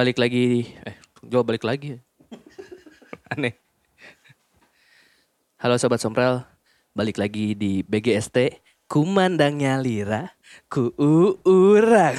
balik lagi. Eh jawab balik lagi. Aneh. Halo sobat somprel balik lagi di BGST kumandangnya lira ku urang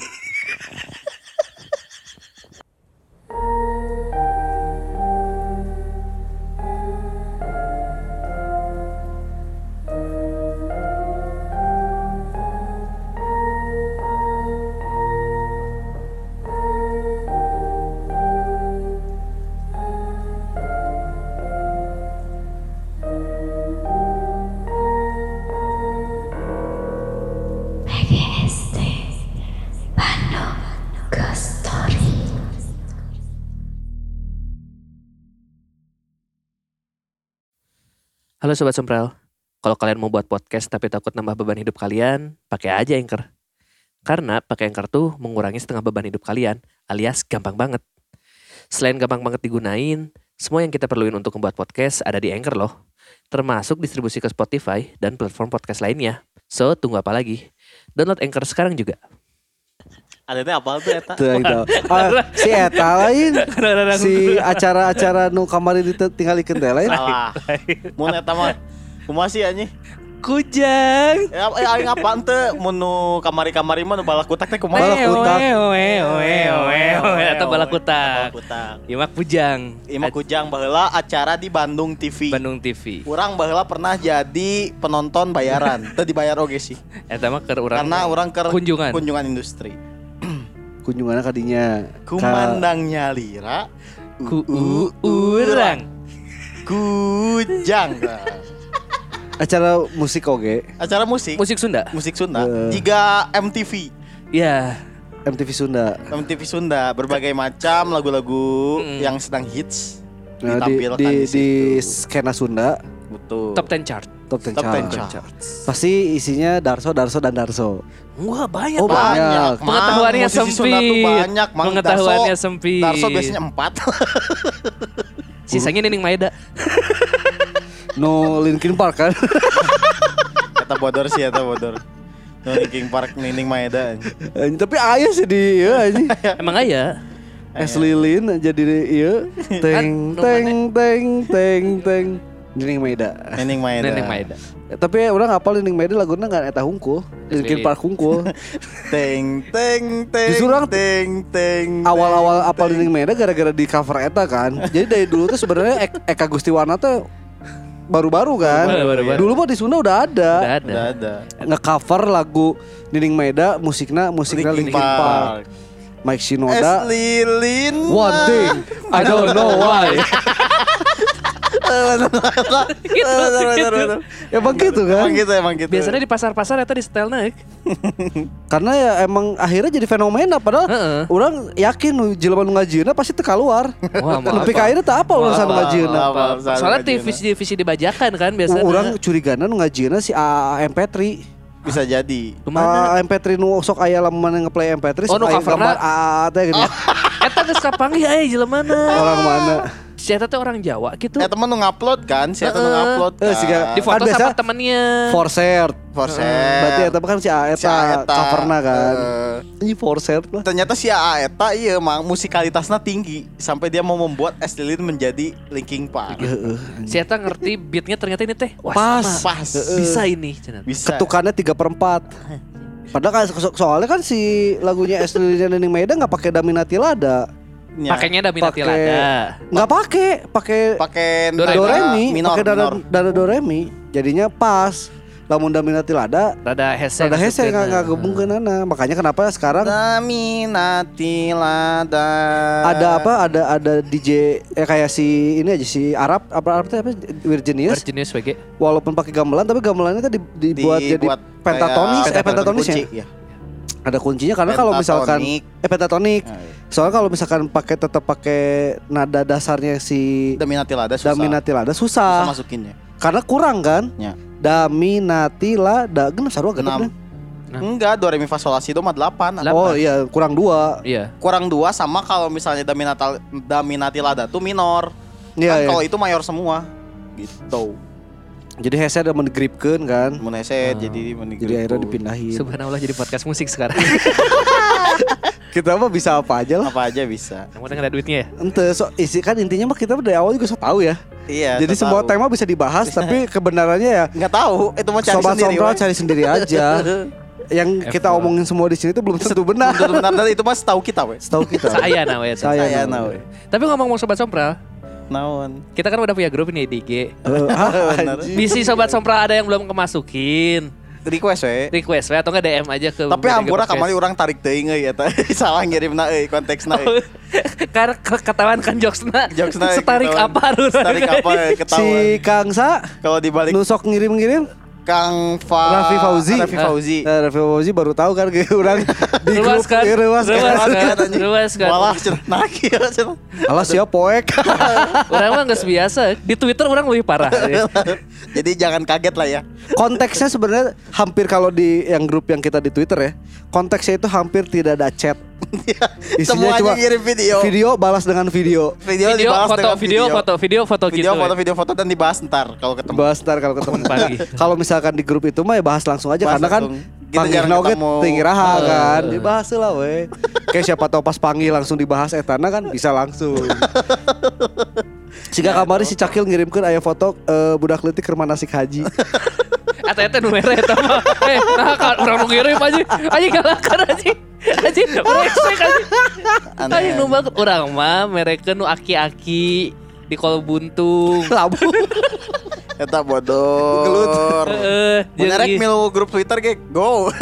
halo sobat somprel kalau kalian mau buat podcast tapi takut nambah beban hidup kalian pakai aja anchor karena pakai anchor tuh mengurangi setengah beban hidup kalian alias gampang banget selain gampang banget digunain semua yang kita perluin untuk membuat podcast ada di Anchor loh. Termasuk distribusi ke Spotify dan platform podcast lainnya. So, tunggu apa lagi? Download Anchor sekarang juga. Ada teh apa tuh eta? Tuh, gitu. Ah, si Eta lain si acara-acara nu kamari ditinggalikeun teh lain. Salah. Mun eta mah kumaha sih anjing? Kujang. Ya eh aing apaan teh mun nu kamari-kamari mah nu balakutak teh kumaha? Balakutak. Eta balakutak. Balakutak. Imak Pujang. Ima Kujang baheula acara di Bandung TV. Bandung TV. Urang baheula pernah jadi penonton bayaran. Teu dibayar oge sih. Eta mah keur urang. Karena orang ke kunjungan. kunjungan industri. Kunjungannya kadinya. Kumandangnya lira ku urang. Kujang. Ka acara musik oge, Acara musik. Musik Sunda. Musik Sunda. Eh. Jika MTV. Ya. MTV Sunda. MTV Sunda berbagai macam lagu-lagu Mm. yang sedang hits Nah, di, ditampilkan di, di, di skena Sunda Betul. Top 10 chart. top 10 Top 10 chart. chart. Pasti isinya Darso, Darso dan Darso. Wah, banyak Oh, banyak. Mang. Pengetahuannya sempit. banyak, Mang. Pengetahuannya Darso- sempit. Darso biasanya empat. Sisanya Nining Maeda. No Linkin Park kan. Kata bodor sih, kata bodor. No, Linkin Park, Nining Maeda. Tapi ayah sih di iya anjing. Emang aya? Es lilin jadi iya. Teng Kan, teng teng teng teng. Nining Maeda. Nining Maeda. Nining Maeda. Tapi orang ngapal Nining Maeda laguna nggak eta hungkul. Linkin. Park hungkul. Teng teng teng. Justru orang teng teng. Awal-awal apal. Nining Maeda gara-gara di cover eta kan. Jadi dari dulu tuh sebenarnya Ek- Eka Gustiwana tuh baru-baru kan. Baru-baru. Dulu mah di Sunda udah ada. Udah ada. Udah ada. Nge-cover lagu Nining Maeda, musiknya musiknya Linkin, Park. Mike Es Shinoda. lilin. One thing I don't know why. Emang gitu kan? Emang gitu, emang gitu. Biasanya di pasar-pasar eta di setel naik. Karena ya emang akhirnya jadi fenomena padahal orang yakin nu jelema nu ngajieuna pasti teu keluar. Wah, maaf. Nepi ka ayeuna teu apa urusan ngajieuna. Soalnya ngajieuna. divisi-divisi dibajakan kan biasanya. Orang curigana nu ngajieuna si AA MP3. bisa jadi. Ke mana? AA MP3 nu sok aya lamun ngeplay MP3 Oh, sok nu aya coverna? gambar AA teh gini. Eta geus kapanggih aya jelemana. Orang mana? Si Eta teh orang Jawa gitu. Eh temen nu ngupload kan, si Eta nu Heeh. ngupload Eh, kan. siga- Di foto Kan biasa sama temennya. Forcert. Forset. Berarti eta kan si Si eta Aeta. coverna kan. Eh, Ini Forcert lah. ternyata si AA eta iya emang musikalitasnya tinggi sampai dia mau membuat Es Lilin menjadi Linkin Park. Heeh. Si Eta ngerti beatnya ternyata ini teh. Wah, Pas. sama. Pas. Bisa ini. Bisa. ketukannya 3 per 4 Padahal kan so- soalnya kan si lagunya Es Lilin Nining Maeda nggak pakai Daminati Lada, Ya. Pakainya Daminati Pakai- Lada. nggak pakai, pakai pakai Do nada do re mi, minor, pakai dada minor. dada do re mi. Jadinya pas. Lamun Daminati Lada, Rada hese. rada hese ngasupkeun. nggak nggak gabungkeunana. Makanya kenapa sekarang Daminati lada. ada apa? Ada ada DJ eh kayak si ini aja si Arab apa Arab teh apa Virginius. Virginius WG. Walaupun pakai gamelan tapi gamelannya tadi dibuat, jadi Dibuat pentatonis, kayak eh pentatonis ya. Ya. Ada kuncinya karena kalau misalkan eh pentatonik. Ah, iya. Soalnya kalau misalkan pakai tetap pakai nada dasarnya si Daminati lada susah. Daminati Lada susah susah. masukinnya. Karena kurang kan? Ya. Daminati Lada genep sarua genep Enam. deh. Nah. Enggak, do re mi fa sol la si do mah 8. Delapan. Oh iya, kurang dua. Iya. Kurang dua sama kalau misalnya Daminati Daminati lada tuh minor. Iya, kan iya. kalau itu mayor semua. Gitu. Jadi hese ada mengripkeun kan. Muneset Oh. jadi Jadi akhirnya dipindahin. Subhanallah jadi podcast musik sekarang. Kita mah bisa apa aja lah. Apa aja bisa. Yang penting ada duitnya ya. Ente, so, isi kan intinya mah kita dari awal juga so tahu ya. Iya. Jadi semua tahu. tema bisa dibahas, tapi kebenarannya ya nggak tahu. Itu mau cari sobat sendiri. weh. cari sendiri aja. Yang kita F1. omongin semua di sini itu belum tentu benar. Betul benar dan itu mas tahu kita weh. Setahu kita. Saya nah ya. Saya Saya nah. Tapi ngomong-ngomong sobat sompral, Naon. kita kan udah punya grup ini di IG. Eh, ah, Benar. anjing. Bisi sobat sompral ada yang belum kemasukin. Request weh. Request we atau enggak DM aja ke Tapi hampura kamari orang tarik teuing euy eta. Salah ngirimna euy konteksna euy. Karena ke- ketahuan kan jokesna. Jokesna Setarik apa harus. Tarik apa Si ketahuan. Kang Sa Kalau dibalik nusok ngirim-ngirim Kang Fa Raffi Fauzi. Raffi Fauzi. Eh, Raffi Fauzi baru tahu kan kayak orang di grup kan? eh, ruas kan. Ruas kan? kan? Malah cenah nah kieu cenah. Alah poek. Orang mah nggak biasa. Di Twitter orang lebih parah. Jadi jangan kaget lah ya. Konteksnya sebenarnya hampir kalau di yang grup yang kita di Twitter ya, konteksnya itu hampir tidak ada chat. Isinya Semuanya cuma ngirim video. Video balas dengan video. Video, Video, dibalas foto, dengan video, foto, video, foto Video, gitu. foto, video, foto dan dibahas ntar kalau ketemu. Bahas ntar kalau ketemu Pagi. Kalau misalkan di grup itu mah ya bahas langsung aja Bahas karena kan langsung. Kita panggil jarang ketemu. tinggi raha Eh. kan dibahas lah we. Kayak siapa tahu pas panggil langsung dibahas etana kan bisa langsung. Siga kamari si Cakil ngirimkan aya foto eh, budak leutik keur manasik haji. Atau itu numere itu mah. Eh, nah kan orang nu ngirim aja. Aja galakan aja. Aja brengsek aja. Nu banget urang mah merekeun nu aki-aki di kol buntung. Labu. Eta bodoh. Gelut. Ieu. mil grup Twitter ge go.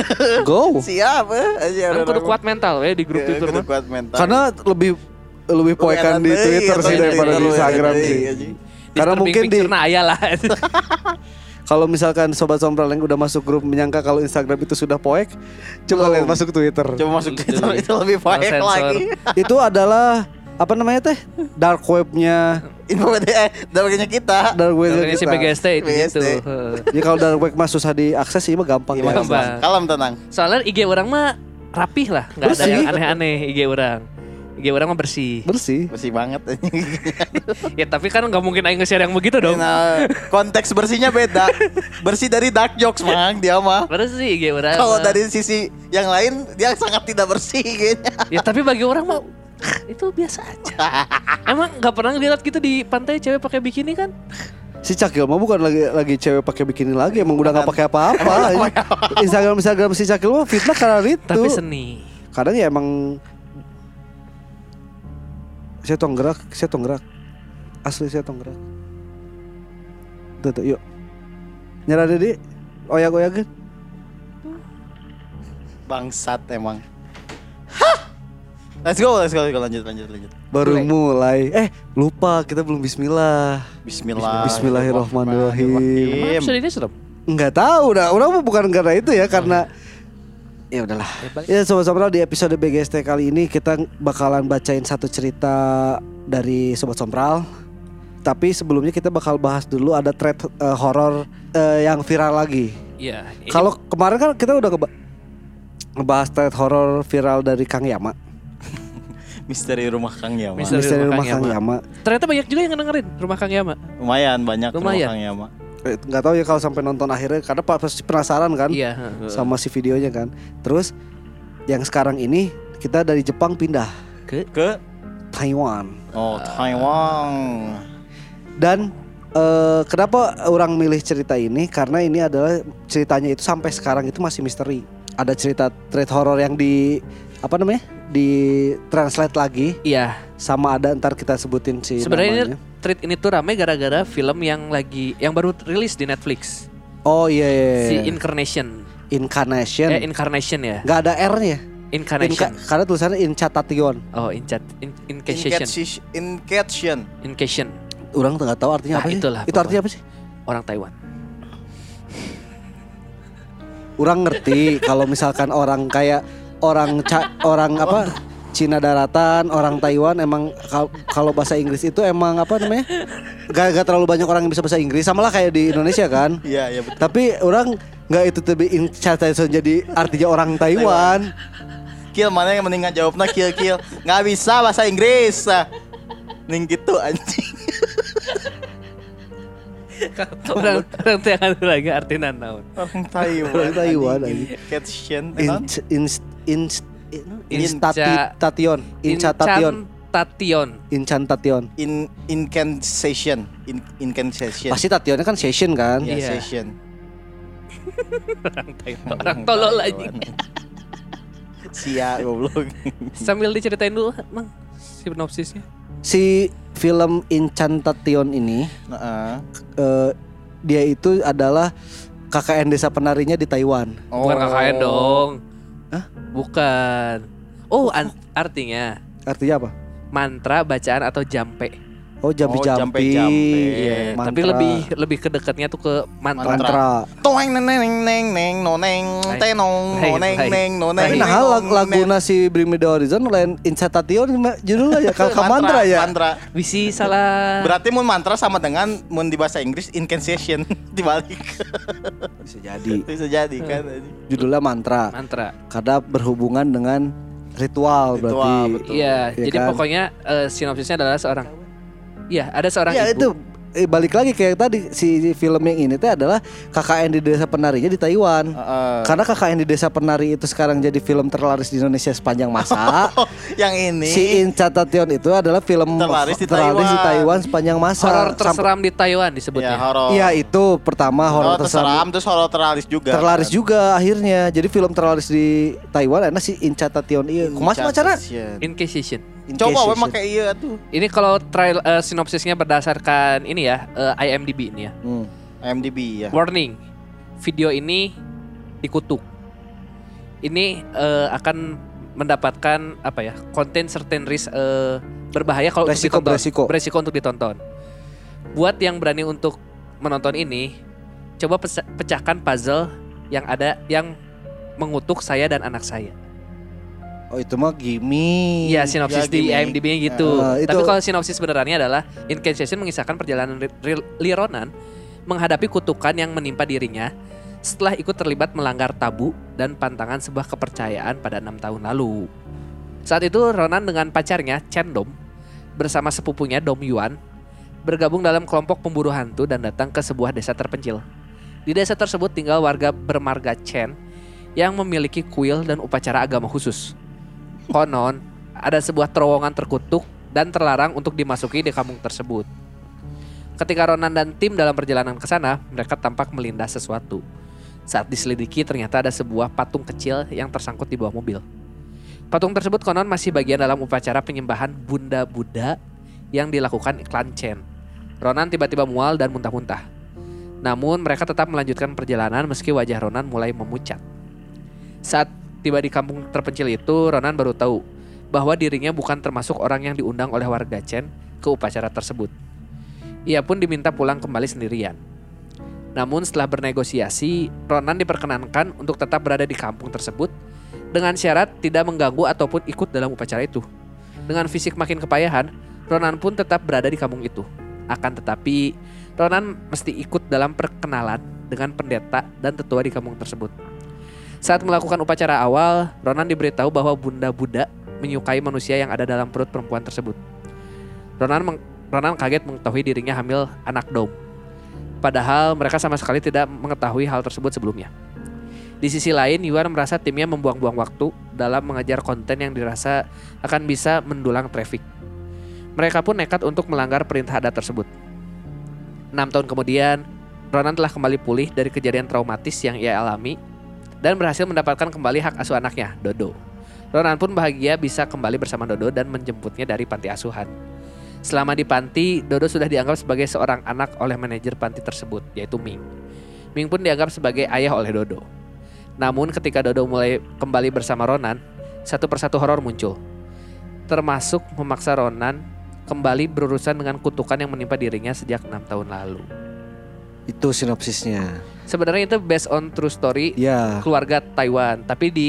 Go. Siap eh. Aja Kan kudu kuat mental we di grup Iya, Twitter kudu mah. kuat mental. Karena lebih lebih poekan di Twitter sih daripada di Instagram sih. Karena mungkin di aya lah. kalau misalkan sobat sompral yang udah masuk grup menyangka kalau Instagram itu sudah poek, coba Belum. lihat masuk Twitter. Coba masuk. Twitter itu lebih No baik sensor. lagi. itu adalah apa namanya teh? Dark webnya Info eh dapatnya kita. dark web Namanya si PGST itu gitu. Heeh. Ya kalau dark web mah susah diakses sih mah gampang Gimana, ya. Gampang. Bang? Kalem tenang. Soalnya IG orang mah rapih lah, nggak ada yang aneh-aneh IG orang. IG orang mah bersih. Bersih. Bersih banget. Ya tapi kan nggak mungkin aing nge-share yang begitu dong. Nah, konteks bersihnya beda. Bersih dari dark jokes, Mang, dia mah. Bersih IG orang. Kalau dari sisi yang lain dia sangat tidak bersih kayaknya. ya tapi bagi orang mah itu biasa aja. Emang nggak pernah lihat gitu di pantai cewek pakai bikini kan? Si Cakil mah bukan lagi lagi cewek pakai bikini lagi, emang udah nggak pakai apa-apa. Instagram Instagram si Cakil mah fitnah karena itu. Tapi seni. Kadang ya emang saya tong gerak, saya tong gerak. Asli saya tong gerak. Tuh, tuh, yuk. Nyerah Dedi. Oyak-oyak Bangsat emang. Hah! Let's go, let's go, let's go. lanjut, lanjut, lanjut. Baru mulai. Eh, lupa kita belum bismillah. Bismillah. Bismillahirrahmanirrahim. Emang episode ini serem. Enggak tahu dah. Orang bukan karena itu ya, karena ya udahlah. Ya sobat-sobat di episode BGST kali ini kita bakalan bacain satu cerita dari sobat sompral. Tapi sebelumnya kita bakal bahas dulu ada thread eh, horor eh, yang viral lagi. Iya. ini- Kalau kemarin kan kita udah ngeba- ngebahas thread horor viral dari Kang Yama. Misteri rumah Kang Yama. Misteri Misteri rumah rumah Kang Kang Yama. ternyata banyak juga yang ngedengerin rumah Kang Yama. Lumayan banyak Lumayan. rumah Kang Yama. Eh, nggak tahu ya kalau sampai nonton akhirnya karena pa- pasti penasaran kan Iya. sama si videonya kan. Terus yang sekarang ini kita dari Jepang pindah ke Ke Taiwan. Oh, Taiwan. Dan eh, kenapa orang milih cerita ini? Karena ini adalah ceritanya itu sampai sekarang itu masih misteri. Ada cerita thread horror yang di apa namanya? Di translate lagi Iya. sama ada ntar kita sebutin si Sebenarnya. Treat ini tuh rame gara-gara film yang lagi yang baru rilis di Netflix. Oh iya, iya, Si iya. Incarnation. Incarnation. Eh Incarnation ya. Nggak ada R-nya. Incarnation. Inca- karena tulisannya Incatation. Oh, Inchat in, Incation. Incatio- Incation. Incation. Orang nggak tahu artinya Nah, apa sih. itulah Itu artinya apa sih? Orang Taiwan. Orang ngerti kalau misalkan orang kayak orang ca- orang apa Cina daratan, orang Taiwan emang kal- kalau bahasa Inggris itu emang apa namanya? Gak, gak terlalu banyak orang yang bisa bahasa Inggris sama lah kayak di Indonesia kan. Iya, iya betul. Tapi orang nggak itu tapi incatation jadi artinya orang Taiwan. Kill mana yang mendingan jawabnya kill kill. Nggak bisa bahasa Inggris. Ning gitu anjing. orang orang Taiwan itu lagi artinya naon. Orang Taiwan. Orang Taiwan, anjing. Incation. In, in, in, Instati Inca- Tation, Incantation, Incantation. Incantation. In incantation, in incantation. Pasti Tationnya kan session kan? Ya, Iya. session. Orang tolol lagi. Sia goblok. Sambil diceritain dulu, Mang, sinopsisnya. Si film Incantation ini Heeh. eh, dia itu adalah KKN desa penarinya di Taiwan. Bukan Oh. KKN dong. Bukan. Oh, an- artinya Artinya apa? mantra bacaan atau jampe. Oh jampi Oh, jampi. Iya, mantra. tapi lebih lebih ke dekatnya tuh ke mantra. Mantra. Toeng neng neng neng neng no neng tenong no neng neng no neng. Tapi nah lag- lagu nasi Bring Me The Horizon lain Incantation judulnya ya kalau mantra ya. Mantra. Bisi salah. Berarti mun mantra sama dengan mun di bahasa Inggris incantation dibalik. Bisa jadi. Bisa jadi kan. Judulnya mantra. mantra. Karena berhubungan dengan ritual, Ritual, berarti. Iya, Iya jadi kan? pokoknya eh, sinopsisnya adalah seorang Iya, ada seorang Ya ibu. itu eh, balik lagi kayak tadi si film yang ini teh adalah KKN di desa penarinya di Taiwan. Heeh. Karena KKN di desa penari itu sekarang jadi film terlaris di Indonesia sepanjang masa. yang ini si Incantation itu adalah film Terlaris di di Taiwan. Taiwan sepanjang masa. Horor terseram di Taiwan ya disebutnya. horor. Iya itu pertama horor horor terseram terus horor terlaris juga. Terlaris kan. juga akhirnya. Jadi film terlaris di Taiwan enak si Incantation iya. Kumaha macana? Incantation. Coba we make iya tuh. Ini kalau trail eh, sinopsisnya berdasarkan ini ya, eh, IMDb ini ya. Hmm. IMDb ya. Warning. Video ini dikutuk. Ini eh, akan mendapatkan apa ya? Konten certain risk eh, berbahaya kalau untuk Resiko, ditonton. beresiko. Beresiko untuk ditonton. Buat yang berani untuk menonton ini, coba pecahkan puzzle yang ada yang mengutuk saya dan anak saya. Oh itu mah gimmick. Iya sinopsis Ya, di. IMDb-nya gitu. Eh, itu- Tapi kalau sinopsis sebenarnya adalah Incantation mengisahkan perjalanan Ri- Ri- Lee Ronan menghadapi kutukan yang menimpa dirinya setelah ikut terlibat melanggar tabu dan pantangan sebuah kepercayaan pada enam tahun lalu. Saat itu Ronan dengan pacarnya Chen Dom bersama sepupunya Dom Yuan bergabung dalam kelompok pemburu hantu dan datang ke sebuah desa terpencil. Di desa tersebut tinggal warga bermarga Chen yang memiliki kuil dan upacara agama khusus. Konon, ada sebuah terowongan terkutuk dan terlarang untuk dimasuki di kampung tersebut. Ketika Ronan dan tim dalam perjalanan ke sana, mereka tampak melindas sesuatu. Saat diselidiki ternyata ada sebuah patung kecil yang tersangkut di bawah mobil. Patung tersebut konon masih bagian dalam upacara penyembahan Bunda Buddha yang dilakukan iklan Chen. Ronan tiba-tiba mual dan muntah-muntah. Namun mereka tetap melanjutkan perjalanan meski wajah Ronan mulai memucat. Saat tiba di kampung terpencil itu, Ronan baru tahu bahwa dirinya bukan termasuk orang yang diundang oleh warga Chen ke upacara tersebut. Ia pun diminta pulang kembali sendirian. Namun setelah bernegosiasi, Ronan diperkenankan untuk tetap berada di kampung tersebut dengan syarat tidak mengganggu ataupun ikut dalam upacara itu. Dengan fisik makin kepayahan, Ronan pun tetap berada di kampung itu. Akan tetapi, Ronan mesti ikut dalam perkenalan dengan pendeta dan tetua di kampung tersebut. Saat melakukan upacara awal, Ronan diberitahu bahwa Bunda Buddha menyukai manusia yang ada dalam perut perempuan tersebut. Ronan meng- Ronan kaget mengetahui dirinya hamil anak Dom. Padahal mereka sama sekali tidak mengetahui hal tersebut sebelumnya. Di sisi lain, Yuan merasa timnya membuang-buang waktu dalam mengejar konten yang dirasa akan bisa mendulang traffic. Mereka pun nekat untuk melanggar perintah adat tersebut. Enam tahun kemudian, Ronan telah kembali pulih dari kejadian traumatis yang ia alami dan berhasil mendapatkan kembali hak asuh anaknya, Dodo. Ronan pun bahagia bisa kembali bersama Dodo dan menjemputnya dari panti asuhan. Selama di panti, Dodo sudah dianggap sebagai seorang anak oleh manajer panti tersebut, yaitu Ming. Ming pun dianggap sebagai ayah oleh Dodo. Namun ketika Dodo mulai kembali bersama Ronan, satu persatu horor muncul. Termasuk memaksa Ronan kembali berurusan dengan kutukan yang menimpa dirinya sejak enam tahun lalu. Itu sinopsisnya. Sebenarnya itu based on true story Ya. keluarga Taiwan, tapi di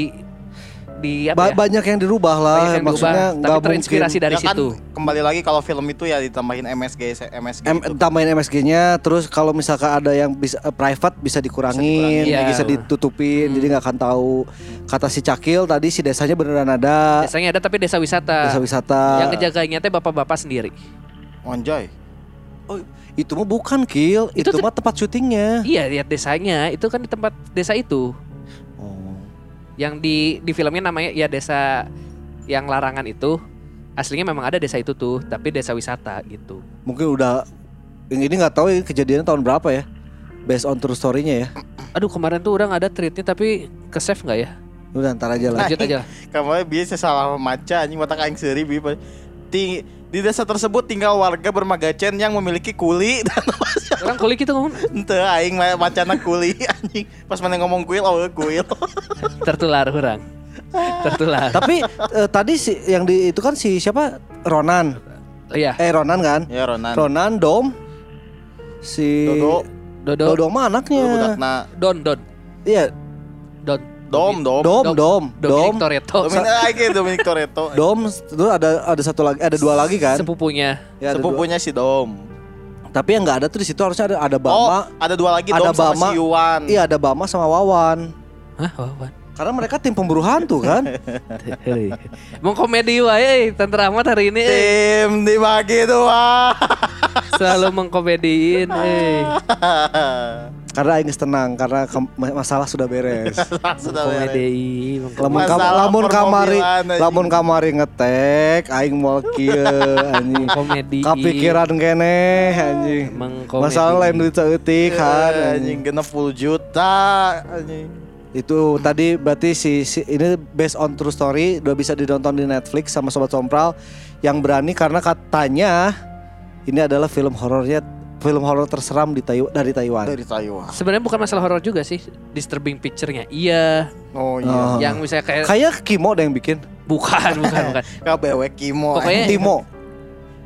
di apa Ba- ya? banyak yang dirubah lah. Banyak yang Maksudnya nggak tapi terinspirasi mungkin. dari ya kan situ. kembali lagi kalau film itu ya ditambahin MSG MSG M, itu. tambahin MSG-nya terus kalau misalkan ada yang bisa eh, private bisa dikurangin, Iya. bisa ditutupin jadi nggak akan tahu kata si Cakil tadi si desanya beneran ada Desanya ada tapi desa wisata. desa wisata Yang ngejaganya teh bapak-bapak sendiri. Anjay. Itu mah bukan Kil itu, Itu mah tempat syutingnya Iya, lihat desanya. Itu kan di tempat desa itu. oh. Yang di di filmnya namanya ya desa yang larangan itu aslinya memang ada desa itu tuh, tapi desa wisata gitu. Mungkin udah yang ini nggak tahu ya kejadiannya tahun berapa ya. Based on true story-nya ya. Aduh kemarin tuh orang ada tweetnya tapi ke save nggak ya? Udah ntar aja lah. Lanjut aja. lah. Kamu biasa salah maca anjing mata aing seuri bi. Ting di desa tersebut tinggal warga bermagacen yang memiliki kuli dan Orang kulik itu ngomong ente aing ma- macana kuli anjing. Pas mana ngomong kuil oh kuil. tertular orang. Tertular. Tapi eh, tadi si yang di itu kan si siapa? Ronan. Iya, Eh Ronan kan? ya Ronan. Ronan Dom si Dodo. Dodo, Dodo mah anaknya. Budakna. Don, Don, Iya, Don. Dom, dom. Dom, Dom, Dominic Dom. Toretto. Dominik aing Dominic Toretto. Dom itu ada ada satu lagi, ada dua lagi kan? Sepupunya. Ya, ada dua. Sepupunya si Dom. Tapi yang nggak ada tuh di situ harusnya ada ada Oh, Bama. ada dua lagi ada Dom sama Bama. si Yuan. Iya, ada Bama sama Wawan. Hah, Wawan. Karena mereka tim pemburu hantu kan? Mau komedi wae Tante Rahmat hari ini. Tim dibagi dua. selalu mengkomediin eh. karena aing tenang karena masalah sudah beres. Sudah beres. Komedi, Lamun kam lamun kamari lamun kamari ngetek aing mau kieu anjing. komedi. Kapikiran kene anjing. Masalah lain duit seutik kan Eh, anjing. genep 10 juta anjing. Itu tadi berarti si, si ini based on true story udah bisa ditonton di Netflix sama sobat Sompral yang berani karena katanya ini adalah film horornya film horor terseram di Taiwan dari Taiwan. Dari Taiwan. Sebenarnya bukan masalah horor juga sih, disturbing picture-nya. Iya, Oh iya. yang misalnya kayak Kayak Kimo ada yang bikin. bukan, bukan, bukan. KBW Kimo. Pokoknya-. Timo.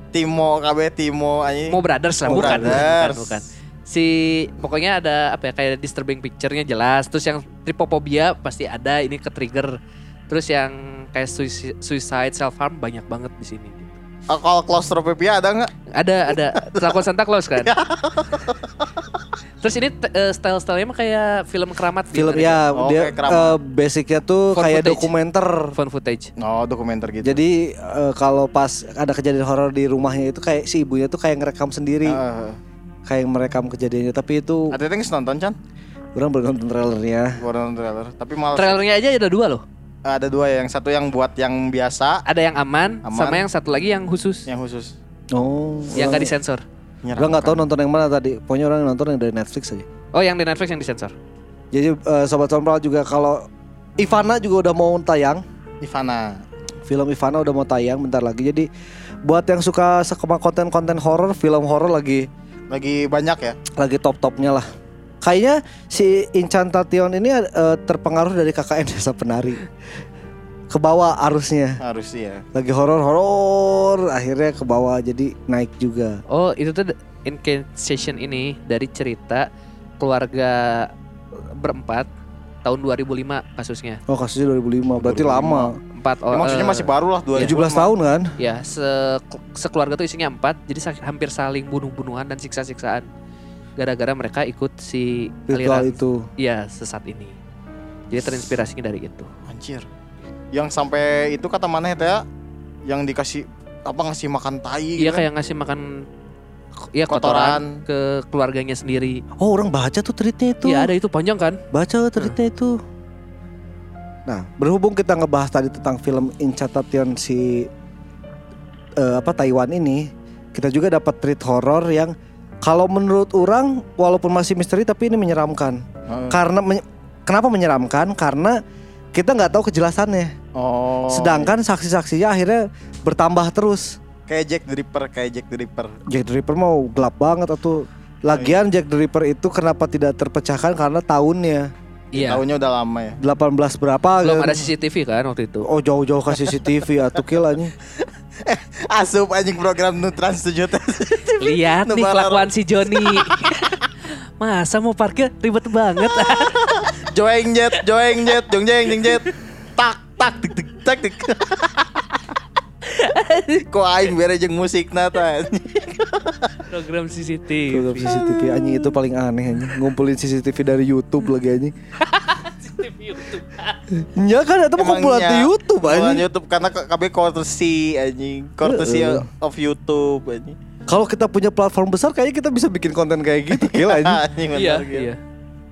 Timo KB Timo anjing. Mo Brothers lah, Mo bukan, bukan, Brothers. bukan. Si pokoknya ada apa ya kayak disturbing picture-nya jelas. Terus yang tripophobia pasti ada, ini ke trigger. Terus yang kayak suicide, suicide self harm banyak banget di sini. Oh, Kalau claustrophobia ada nggak? Ada ada kelakuan Santa Claus kan. Terus ini eh, style-stylenya mah kayak film keramat gitu. Film ya Oh, dia eh, basicnya tuh Found kayak footage. dokumenter. Fun footage. Oh dokumenter gitu. Jadi eh, kalau pas ada kejadian horor di rumahnya itu kayak si ibunya tuh kayak ngerekam sendiri, Heeh. kayak merekam kejadiannya. Tapi itu Ada yang nonton Chan? orang belum nonton trailernya. Gua nonton trailer. Tapi malah Trailernya aja ada dua loh. Ada dua ya. Yang satu yang buat yang biasa, Ada yang aman, Aman. sama yang satu lagi yang khusus. yang khusus. Oh, yang gak disensor. Orang nggak tahu nonton yang mana tadi. Pokoknya orang nonton yang dari Netflix aja. Oh yang di Netflix yang disensor. Jadi eh, sobat sompral juga kalau Ivana juga udah mau tayang. Ivana. Film Ivana udah mau tayang bentar lagi. Jadi buat yang suka sama konten-konten horor, film horor lagi Lagi banyak ya? lagi top-topnya lah. Kayaknya si Incan Tation ini eh, terpengaruh dari KKN Desa Penari. Ke bawah arusnya. Harus ya. Lagi horor-horor, akhirnya ke bawah jadi naik juga. Oh itu tuh incantation ini dari cerita keluarga berempat tahun 2005 kasusnya. Oh kasusnya 2005, berarti 2005. lama. Empat Ya, orang. maksudnya masih baru lah 17 2000. tahun kan? Ya, se sekeluarga tuh isinya empat, jadi hampir saling bunuh-bunuhan dan siksa-siksaan. Gara-gara mereka ikut si Ritual aliran, itu. iya sesat ini. Jadi terinspirasinya dari itu. Anjir. Yang sampai itu kata mana ya? Yang dikasih apa ngasih makan tai Iya gitu kan? kayak ngasih makan, iya Kotoran. kotoran ke keluarganya sendiri. Oh orang baca tuh tweetnya itu. Iya ada itu panjang kan? Baca tweetnya itu. Nah, berhubung kita ngebahas tadi tentang film Incatation si eh, apa Taiwan ini, kita juga dapat treat horor yang kalau menurut orang walaupun masih misteri tapi ini menyeramkan. Heeh. Karena men- kenapa menyeramkan? Karena kita nggak tahu kejelasannya. Oh. Sedangkan saksi-saksinya akhirnya bertambah terus. kayak Jack the Ripper, kayak Jack the Ripper. Jack the Ripper mau gelap banget atau lagian Jack the Ripper itu kenapa tidak terpecahkan karena tahunnya Iya. Tahunnya udah lama ya. 18 berapa Belum kan? ada CCTV kan waktu itu. Oh jauh-jauh ke CCTV atau kill aja. Asup anjing program nu trans 7 teh. Lihat nih kelakuan si Joni. Masa mau parkir ribet banget. Joeng jet, joeng jet, jong jeng jeng jet. Tak tak tik tik tak tik. Kok aing bere jeung musik nata. Program CCTV. Program CCTV anjing itu paling aneh anjing. Ngumpulin CCTV dari YouTube lagi anjing. Ya kan itu mah kumpulan di YouTube Kumpulan anjing. YouTube karena KB courtesy anjing. Courtesy of YouTube anjing. Kalau kita punya platform besar kayaknya kita bisa bikin konten kayak gitu gila anjing. Anjing Iya, iya.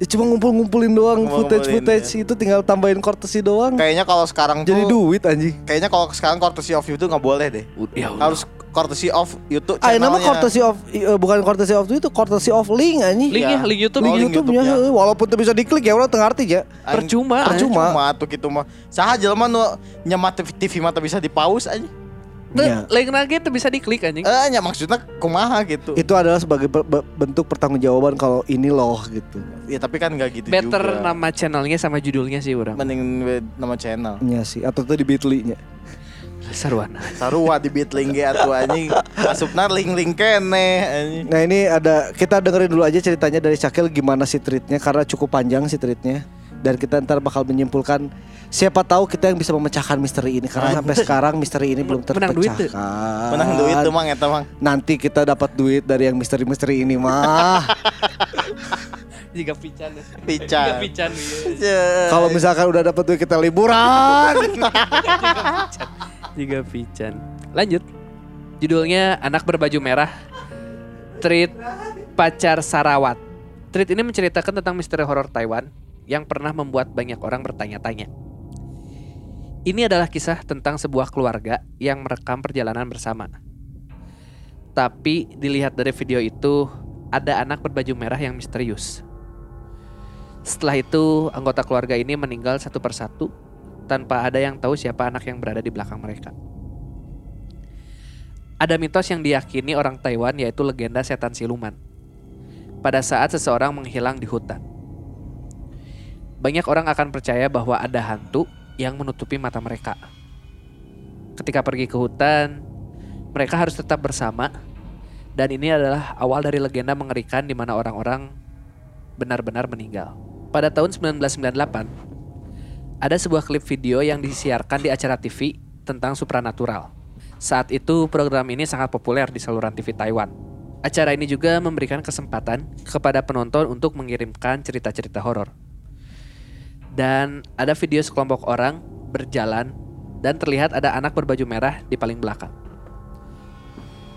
Ya cuma ngumpul-ngumpulin doang footage-footage ya. itu tinggal tambahin courtesy doang. Kayaknya kalau sekarang Jadi tuh duit anjing. kayaknya kalau sekarang courtesy of YouTube nggak boleh deh. Ya Harus courtesy of YouTube Ah, nama channelnya. courtesy of eh, bukan courtesy of itu courtesy of link anjing. Link ya, Iya. link YouTube. Oh, Link YouTube-nya YouTube-nya. heuh, walaupun tuh bisa diklik ya orang teu ngarti ya. Percuma. Percuma. Percuma tuh gitu mah. Saha jelema nu nyemat TV mata bisa di pause aja. Iya. Link lagi tuh bisa diklik anjing. Eh, nya maksudnya kumaha gitu. Itu adalah sebagai be- be- bentuk pertanggungjawaban kalau ini loh gitu. Ya tapi kan nggak gitu Better juga. nama channelnya sama judulnya sih orang. Mending nama channel. Iya sih, atau tuh di Bitly-nya. Sarwana. Sarua di beat link ge atuh anjing. Asupna link-link kene anjing. Nah ini ada kita dengerin dulu aja ceritanya dari Syakil gimana si treatnya karena cukup panjang si treatnya dan kita ntar bakal menyimpulkan siapa tahu kita yang bisa memecahkan misteri ini karena sampai sekarang misteri ini belum terpecahkan. Menang duit tuh. Menang duit tuh mang eta mang. Nanti kita dapat duit dari yang misteri-misteri ini mah. Jika pican. Pican. Jika pican. iya. Ya. Kalau misalkan udah dapat duit kita liburan. Jika pican. Lanjut. Judulnya Anak Berbaju Merah. Treat Pacar Sarawat. Treat ini menceritakan tentang misteri horor Taiwan yang pernah membuat banyak orang bertanya-tanya. Ini adalah kisah tentang sebuah keluarga yang merekam perjalanan bersama. Tapi dilihat dari video itu, ada anak berbaju merah yang misterius. Setelah itu, anggota keluarga ini meninggal satu persatu tanpa ada yang tahu siapa anak yang berada di belakang mereka. Ada mitos yang diyakini orang Taiwan yaitu legenda setan siluman. Pada saat seseorang menghilang di hutan. Banyak orang akan percaya bahwa ada hantu yang menutupi mata mereka. Ketika pergi ke hutan, mereka harus tetap bersama dan ini adalah awal dari legenda mengerikan di mana orang-orang benar-benar meninggal. Pada tahun 1998, ada sebuah klip video yang disiarkan di acara TV tentang supranatural. Saat itu program ini sangat populer di saluran TV Taiwan. Acara ini juga memberikan kesempatan kepada penonton untuk mengirimkan cerita-cerita horor. Dan ada video sekelompok orang berjalan dan terlihat ada anak berbaju merah di paling belakang.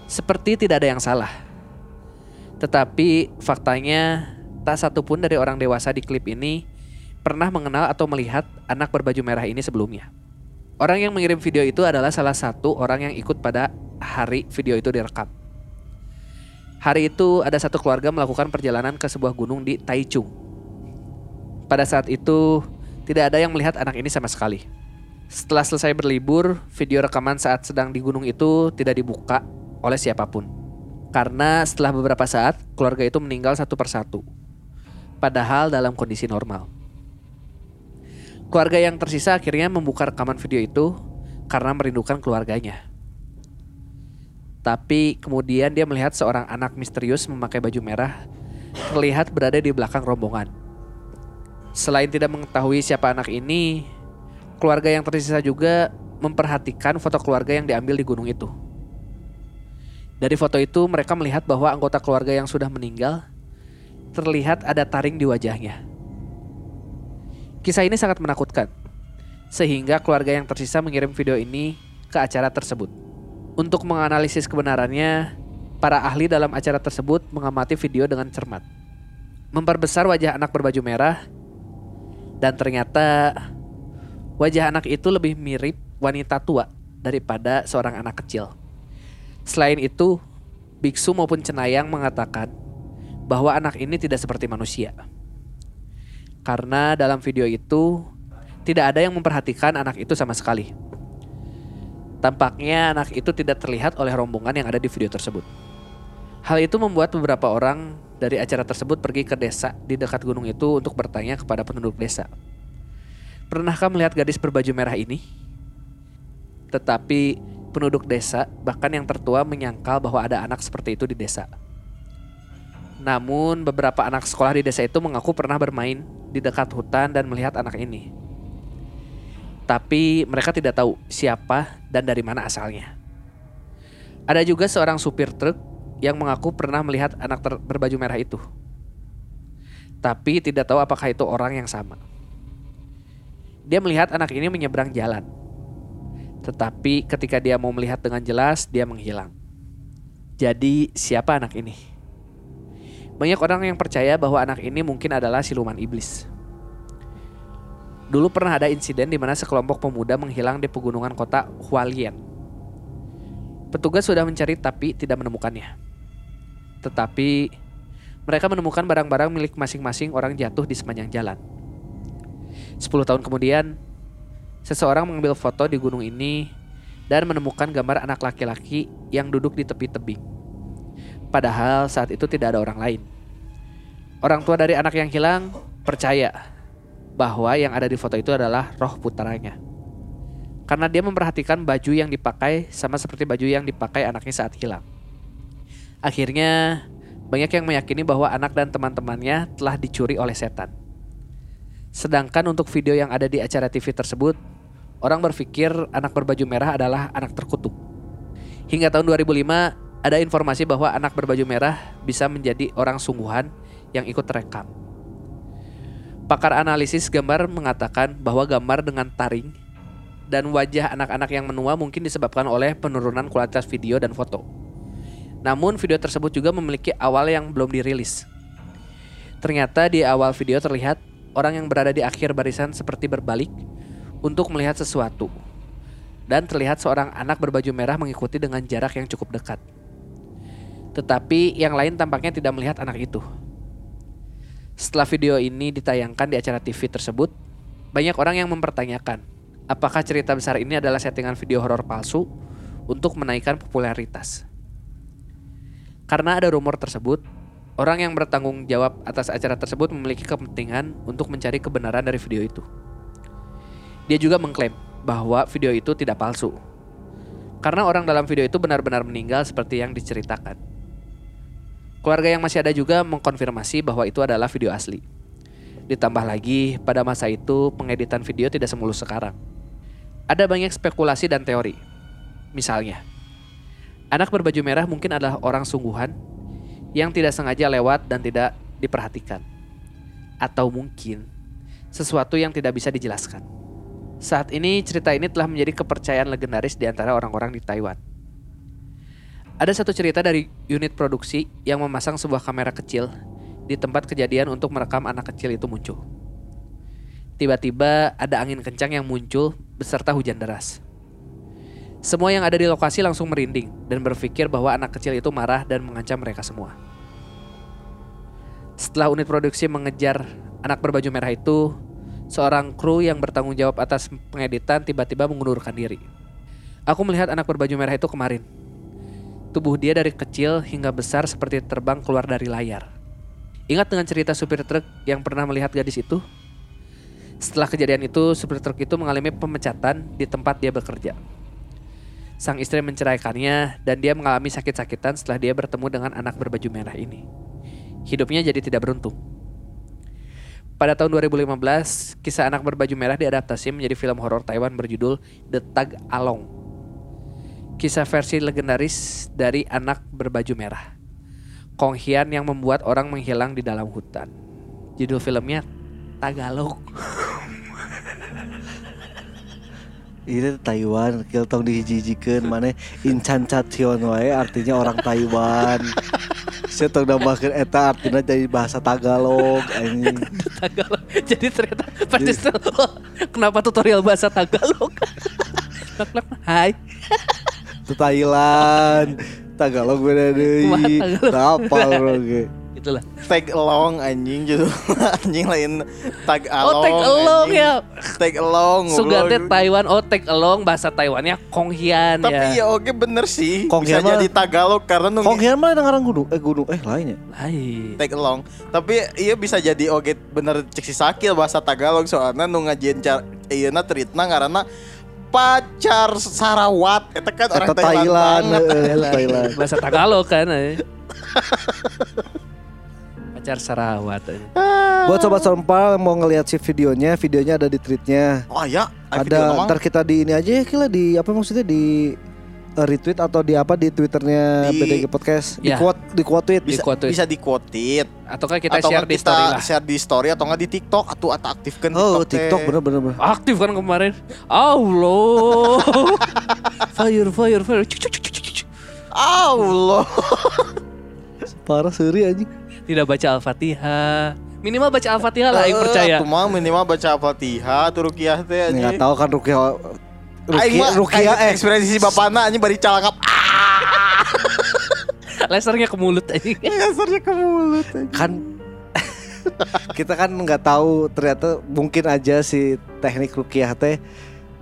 Seperti tidak ada yang salah. Tetapi faktanya tak satu pun dari orang dewasa di klip ini pernah mengenal atau melihat anak berbaju merah ini sebelumnya. Orang yang mengirim video itu adalah salah satu orang yang ikut pada hari video itu direkam. Hari itu ada satu keluarga melakukan perjalanan ke sebuah gunung di Taichung. Pada saat itu tidak ada yang melihat anak ini sama sekali. Setelah selesai berlibur, video rekaman saat sedang di gunung itu tidak dibuka oleh siapa pun. Karena setelah beberapa saat, keluarga itu meninggal satu persatu. Padahal dalam kondisi normal. Keluarga yang tersisa akhirnya membuka rekaman video itu karena merindukan keluarganya. Tapi kemudian dia melihat seorang anak misterius memakai baju merah terlihat berada di belakang rombongan. Selain tidak mengetahui siapa anak ini, keluarga yang tersisa juga memperhatikan foto keluarga yang diambil di gunung itu. Dari foto itu mereka melihat bahwa anggota keluarga yang sudah meninggal terlihat ada taring di wajahnya. Kisah ini sangat menakutkan, sehingga keluarga yang tersisa mengirim video ini ke acara tersebut. Untuk menganalisis kebenarannya, para ahli dalam acara tersebut mengamati video dengan cermat. Memperbesar wajah anak berbaju merah, dan ternyata wajah anak itu lebih mirip wanita tua daripada seorang anak kecil. Selain itu, biksu maupun cenayang mengatakan bahwa anak ini tidak seperti manusia. Karena dalam video itu tidak ada yang memperhatikan anak itu sama sekali. Tampaknya anak itu tidak terlihat oleh rombongan yang ada di video tersebut. Hal itu membuat beberapa orang dari acara tersebut pergi ke desa di dekat gunung itu untuk bertanya kepada penduduk desa. Pernahkah melihat gadis berbaju merah ini? Tetapi penduduk desa, bahkan yang tertua menyangkal bahwa ada anak seperti itu di desa. Namun beberapa anak sekolah di desa itu mengaku pernah bermain di dekat hutan dan melihat anak ini. Tapi mereka tidak tahu siapa dan dari mana asalnya. Ada juga seorang supir truk yang mengaku pernah melihat anak ter- berbaju merah itu. Tapi tidak tahu apakah itu orang yang sama. Dia melihat anak ini menyeberang jalan. Tetapi ketika dia mau melihat dengan jelas, dia menghilang. Jadi siapa anak ini? Banyak orang yang percaya bahwa anak ini mungkin adalah siluman iblis. Dulu pernah ada insiden di mana sekelompok pemuda menghilang di pegunungan kota Hualien. Petugas sudah mencari tapi tidak menemukannya. Tetapi mereka menemukan barang-barang milik masing-masing orang jatuh di sepanjang jalan. 10 tahun kemudian, seseorang mengambil foto di gunung ini dan menemukan gambar anak laki-laki yang duduk di tepi tebing. Padahal saat itu tidak ada orang lain. Orang tua dari anak yang hilang percaya bahwa yang ada di foto itu adalah roh putranya. Karena dia memperhatikan baju yang dipakai sama seperti baju yang dipakai anaknya saat hilang. Akhirnya, banyak yang meyakini bahwa anak dan teman-temannya telah dicuri oleh setan. Sedangkan untuk video yang ada di acara TV tersebut, orang berpikir anak berbaju merah adalah anak terkutuk. Hingga tahun 2005, ada informasi bahwa anak berbaju merah bisa menjadi orang sungguhan yang ikut terekam. Pakar analisis gambar mengatakan bahwa gambar dengan taring dan wajah anak-anak yang menua mungkin disebabkan oleh penurunan kualitas video dan foto. Namun video tersebut juga memiliki awal yang belum dirilis. Ternyata di awal video terlihat orang yang berada di akhir barisan seperti berbalik untuk melihat sesuatu. Dan terlihat seorang anak berbaju merah mengikuti dengan jarak yang cukup dekat. Tetapi yang lain tampaknya tidak melihat anak itu. Setelah video ini ditayangkan di acara TV tersebut, banyak orang yang mempertanyakan apakah cerita besar ini adalah settingan video horor palsu untuk menaikkan popularitas. Karena ada rumor tersebut, orang yang bertanggung jawab atas acara tersebut memiliki kepentingan untuk mencari kebenaran dari video itu. Dia juga mengklaim bahwa video itu tidak palsu. Karena orang dalam video itu benar-benar meninggal seperti yang diceritakan. Keluarga yang masih ada juga mengkonfirmasi bahwa itu adalah video asli. Ditambah lagi, pada masa itu pengeditan video tidak semulus sekarang. Ada banyak spekulasi dan teori. Misalnya, anak berbaju merah mungkin adalah orang sungguhan yang tidak sengaja lewat dan tidak diperhatikan. Atau mungkin sesuatu yang tidak bisa dijelaskan. Saat ini cerita ini telah menjadi kepercayaan legendaris di antara orang-orang di Taiwan. Ada satu cerita dari unit produksi yang memasang sebuah kamera kecil di tempat kejadian untuk merekam anak kecil itu muncul. Tiba-tiba ada angin kencang yang muncul beserta hujan deras. Semua yang ada di lokasi langsung merinding dan berpikir bahwa anak kecil itu marah dan mengancam mereka semua. Setelah unit produksi mengejar anak berbaju merah itu, seorang kru yang bertanggung jawab atas pengeditan tiba-tiba mengundurkan diri. Aku melihat anak berbaju merah itu kemarin, Tubuh dia dari kecil hingga besar seperti terbang keluar dari layar. Ingat dengan cerita supir truk yang pernah melihat gadis itu? Setelah kejadian itu, supir truk itu mengalami pemecatan di tempat dia bekerja. Sang istri menceraikannya dan dia mengalami sakit-sakitan setelah dia bertemu dengan anak berbaju merah ini. Hidupnya jadi tidak beruntung. Pada tahun 2015, kisah anak berbaju merah diadaptasi menjadi film horor Taiwan berjudul The Tag Along kisah versi legendaris dari anak berbaju merah. Kong Hian yang membuat orang menghilang di dalam hutan. Judul filmnya Tagalog. Ini Taiwan, kita tong dihijijikan mana Incan Chation wae artinya orang Taiwan. Saya tong nambahkeun eta artinya jadi bahasa Tagalog anjing. Tagalog. Jadi ternyata persis kenapa tutorial bahasa Tagalog? Hai. Itu Thailand. Tagalog beda deui. Apa bro. Itulah. Tag along anjing gitu. anjing lain tag along. Oh, tag along anjing. ya. Tag along. Goblok. Taiwan oh tag along bahasa Taiwannya Kong Hian Tapi ya. ya oke bener sih. Kong Bisa Hian jadi Tagalog karena nunggu Kong Hian mah ngarang gunung eh gunung eh lainnya. Hai. tag along. Tapi iya bisa jadi oke bener cek si Sakil bahasa Tagalog soalnya nu ngajieun car iyeuna treatna ngaranna pacar Sarawat eta kan orang Eta Thailand, eh, Thailand. Bahasa Tagalog kan. eh. Pacar Sarawat. eh. Buat sobat sompal mau ngelihat si videonya, videonya ada di tweetnya. Oh ya, Ada ntar kita di ini aja ya kira di apa maksudnya di eh, retweet atau di apa di twitternya Di- BDG Podcast di Ya. quote di quote tweet bisa di quote tweet. bisa di quote Ataukah kita atau share nggak di story lah. share di story atau nggak di TikTok atau atau aktifkan oh TikTok, bener bener bener Aktif kan kemarin. Allah. fire fire fire. Cuk, cuk, cuk, cuk, cuk. Allah parah seri anjing tidak baca Al-Fatihah. Minimal baca Al-Fatihah lah yang Eh, percaya. Mah minimal baca Al-Fatihah tuh rukiah teh Ini nggak anjing. tahu kan Rukia Aing Rukia, mah Rukia kayak eh ekspresi si bapana anjing bari calangap. Ah, Lasernya ke mulut aja. Dasarnya ke mulut. anjing. kan kita kan nggak tahu ternyata mungkin aja si teknik Rukiah teh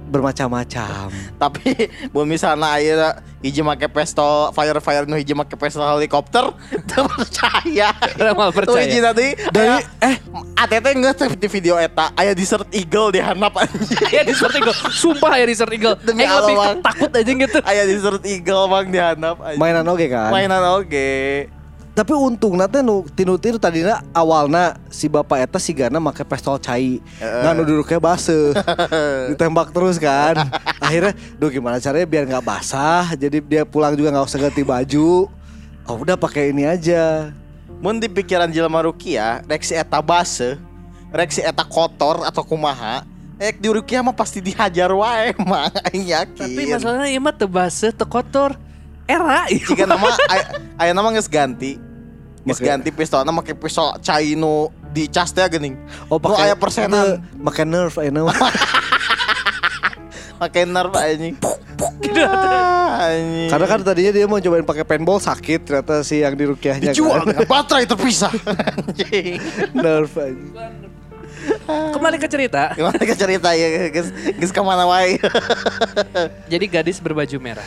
bermacam-macam. Tapi mun misalnya aya hiji make pistol fire fire nu hiji make pistol helikopter teu percaya. Orang mal Tuh hiji percaya. tadi Dari eh ATT teh di video eta aya desert eagle di handap anjing. Ya Desert Eagle. Sumpah ya Desert Eagle. Demi Aing lebih takut aja gitu. Aya desert eagle bang di handap anjing. mainan oge kan. Mainan oge. Tapi untung nanti nu tinu tinu tadinya awalna si bapak eta si Gana make pistol cai. Nggak nu duduknya basah. Ditembak terus kan. Akhirnya duh gimana caranya biar nggak basah. Jadi dia pulang juga nggak usah ganti baju. Oh udah pakai ini aja. Mun di pikiran jelema Rukia, rek si eta base, rek si eta kotor atau kumaha, ek di Rukia mah pasti dihajar wae mah aing yakin. Tapi masalahnya ieu mah teu base, teu kotor. Era jika nama aya- aya nama geus ganti. Make- ganti pistolna make pistol cai nu dicas teh geuning. Oh Nu aya persenan. Pakai nerf ayeuna mah. Make nerf anjing. Anjing. Karena kan tadinya dia mau cobain pakai paintball sakit ternyata si yang di rukiahnya dijual kan. dengan baterai terpisah. Anjing. nerf aja. Kembali ke cerita. Gimana ke cerita ya geus geus ka mana wae. Jadi gadis berbaju merah.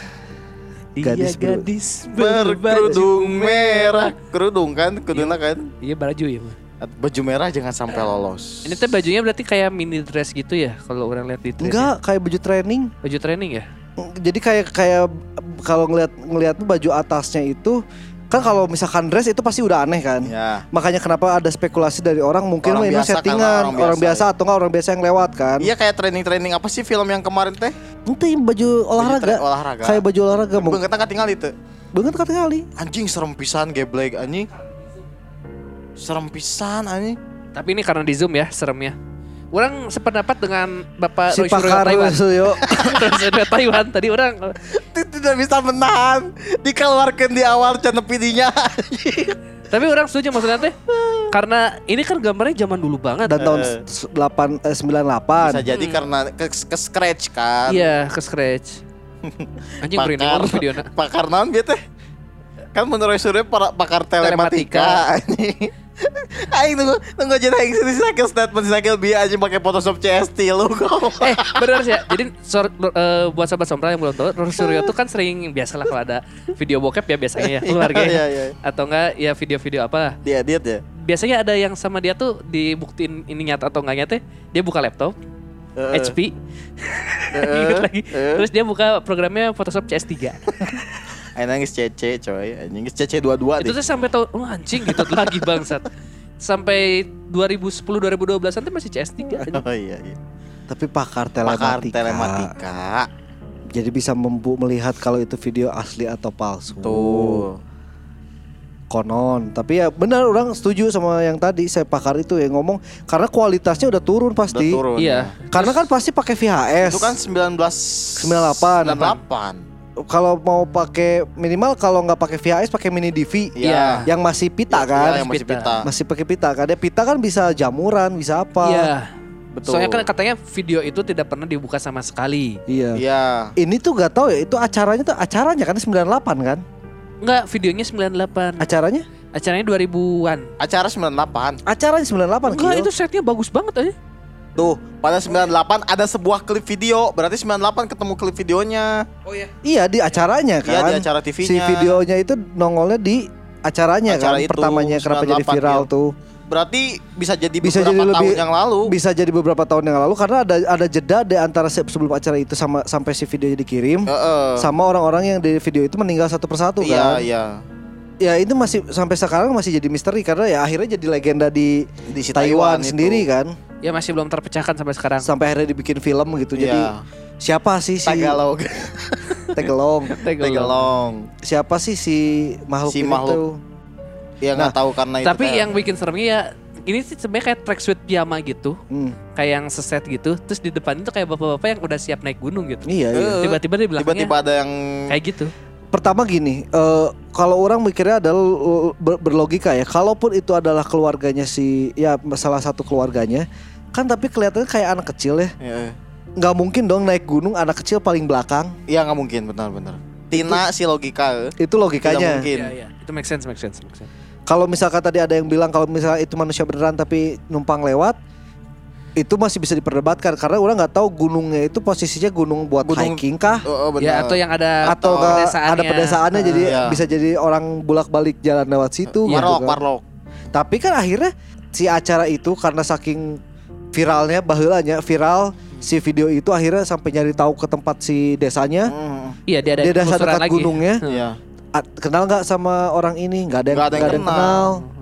Gadis iya, ber- gadis Berkerudung merah, kerudung kan, kuduna kan. Iya baju ya. Baju merah jangan sampai lolos. Ini tuh bajunya berarti kayak mini dress gitu ya kalau orang lihat di. Enggak, kayak baju training. Baju training ya? Jadi kayak kayak kalau ngelihat ngelihat tuh baju atasnya itu kan kalau misalkan dress itu pasti udah aneh kan. Ya. Makanya kenapa ada spekulasi dari orang mungkin Orang ini biasa kan, settingan orang orang, biasa, biasa atau enggak orang biasa yang lewat kan. Iya kayak training-training apa sih film yang kemarin teh? Nanti baju olahraga. tra- olahraga. Kayak baju olahraga mau. Beungeutna katingal itu. Banget kata kali. Anjing serem pisan geblek anjing. Serem pisan anjing. Tapi ini karena di zoom ya seremnya. Orang sependapat dengan Bapak Si Roy Suryo pakar Taiwan. Suryo. Roy Suryo Taiwan tadi orang Ti- Tidak bisa menahan. Dikeluarkan di awal dinya. anjing. tapi orang setuju maksudnya teh karena ini kan gambarnya zaman dulu banget. Dan tahun Eh. 8 eh, 98. Bisa jadi karena ke, ke scratch kan. Iya, ke scratch. Anjing Pakar. merinding orang videona. Pakar naon bieu teh? Kan menurut Surya para pakar telematika. anjing. Aing nunggu nunggu aja aing sini sakil statement si sakil bi aja pakai Photoshop CST lu kok. eh benar sih ya. Jadi sor- eh, buat sahabat sompral yang belum tahu, Roy Suryo tuh kan sering biasalah kalau ada video bokep ya biasanya ya keluarga ya. Iya, iya. Atau enggak ya video-video apa Dia diet ya. biasanya ada yang sama dia tuh dibuktiin ini nyata atau enggak nyata dia buka laptop Heeh. HP Heeh. Ingat lagi Heeh. terus dia buka programnya Photoshop CS3 Aing nangis CC coy, anjing CC 22 itu tuh sampai tahun oh anjing gitu lagi bangsat sampai 2010 2012 nanti masih CS3 anjing. Oh iya iya. Tapi pakar Pakar telematika. telematika. Jadi bisa membu melihat kalau itu video asli atau palsu. Tuh. Konon. Tapi ya benar orang setuju sama yang tadi saya pakar itu yang ngomong karena kualitasnya udah turun Udah pasti. turun. iya Karena kan pasti pakai VHS. Itu kan 19 98. 98. Kalau mau pakai minimal kalau nggak pakai VHS pakai mini DV Iya. yang masih pita Iya, kan. yang masih Pita. Masih pakai pita kan. Ya pita kan bisa jamuran, bisa apa. iya Betul. soalnya kan katanya video itu tidak pernah dibuka sama sekali Iya. Iya. Ini tuh gak tahu ya, itu acaranya tuh acaranya kan 98 kan? enggak videonya 98 Acaranya? acaranya 2000-an Acara 98. Acaranya 98 enggak itu setnya bagus banget aja Tuh, pada 98 ada sebuah klip video. Berarti 98 ketemu klip videonya. Iya di acaranya kan. Iya, di acara TV-nya. Si videonya itu nongolnya di acaranya Acara kan itu, pertamanya kenapa jadi 98, viral iya. tuh. Berarti bisa jadi Bisa beberapa jadi tahun lebih- yang lalu. Bisa jadi beberapa tahun yang lalu karena ada ada jeda di antara se- sebelum acara itu sama sampai si videonya dikirim Heeh. sama orang-orang yang di video itu meninggal satu persatu Iya, kan. iya. Ya itu masih sampai sekarang masih jadi misteri karena ya akhirnya jadi legenda di, Di si Taiwan, itu. sendiri kan. Ya masih belum terpecahkan sampai sekarang Sampai akhirnya dibikin film gitu. Jadi Iya. siapa sih si Tagalog. Tegelong? Tegelong. Tagalong. siapa sih si makhluk Si ini makhluk. Ya nggak tahu karena itu. tapi teh. yang bikin seremnya ya ini sih sebenarnya kayak tracksuit piyama gitu Hmm, kayak yang seset gitu terus di depan itu kayak bapak-bapak yang udah siap naik gunung gitu iya iya. Tiba-tiba di belakangnya tiba-tiba ada yang kayak gitu pertama gini, eh, kalau orang mikirnya adalah ber- berlogika ya. Kalaupun itu adalah keluarganya si ya salah satu keluarganya, kan tapi kelihatannya kayak anak kecil ya. Iya, Nggak mungkin dong naik gunung anak kecil paling belakang. Iya nggak mungkin benar-benar. Tina si logika. Itu logikanya. Tidak mungkin. Iya, iya. Itu make sense, make sense, make sense. Kalau misalkan tadi ada yang bilang kalau misalnya itu manusia beneran tapi numpang lewat, itu masih bisa diperdebatkan karena orang nggak tahu gunungnya itu posisinya gunung buat Gunung- hiking kah Oh, oh, benar. Ya atau yang ada atau pedesaannya. ada pedesaannya jadi Iya. bisa jadi orang bolak balik jalan lewat situ. gitu Warlock, kan. Tapi kan akhirnya si acara itu karena saking viralnya bahulanya viral si video itu akhirnya sampai nyari tahu ke tempat si desanya. Hmm, Iya, dia ada Dia dasar penelusuran dekat lagi. gunungnya. Iya. Kenal nggak sama orang ini? Nggak ada yang Nggak ada yang nggak ada yang kenal. kenal.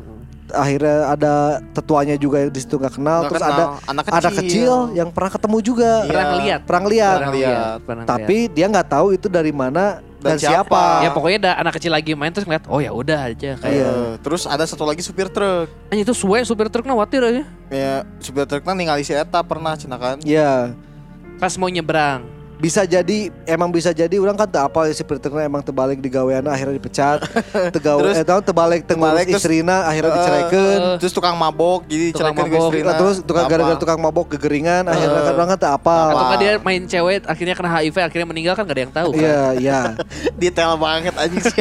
Akhirnya ada tetuanya juga yang di situ nggak kenal. Nggak Terus kenal. ada anak anak kecil yang pernah ketemu juga. Iya. Pernah lihat. Pernah lihat. Pernah Tapi dia nggak tahu itu dari mana dan, Dan siapa. siapa. Ya pokoknya ada anak kecil lagi main terus ngeliat, oh ya udah aja kayak. Iya. Eh, Terus ada satu lagi supir truk. Anjing itu suwe supir truknya khawatir aja. Ya, supir truknya ningali si Eta pernah cina kan. Ya, Pas mau nyebrang. Bisa jadi emang bisa jadi orang kan tak apa si Peterna emang terbalik di gaweana akhirnya dipecat. Tegawe Terus- eh tahu terbalik terus- istrina akhirnya Eh, diceraikan. eh, Terus tukang mabok, jadi Tukang mabok. istrina. terus tukang gara-gara tukang mabok gegeringan akhirnya Eh. kan orang kan tak apa. Atau nggak dia main cewek akhirnya kena HIV akhirnya meninggal kan gak ada yang tahu kan. Iya, iya. detail banget anjing sih.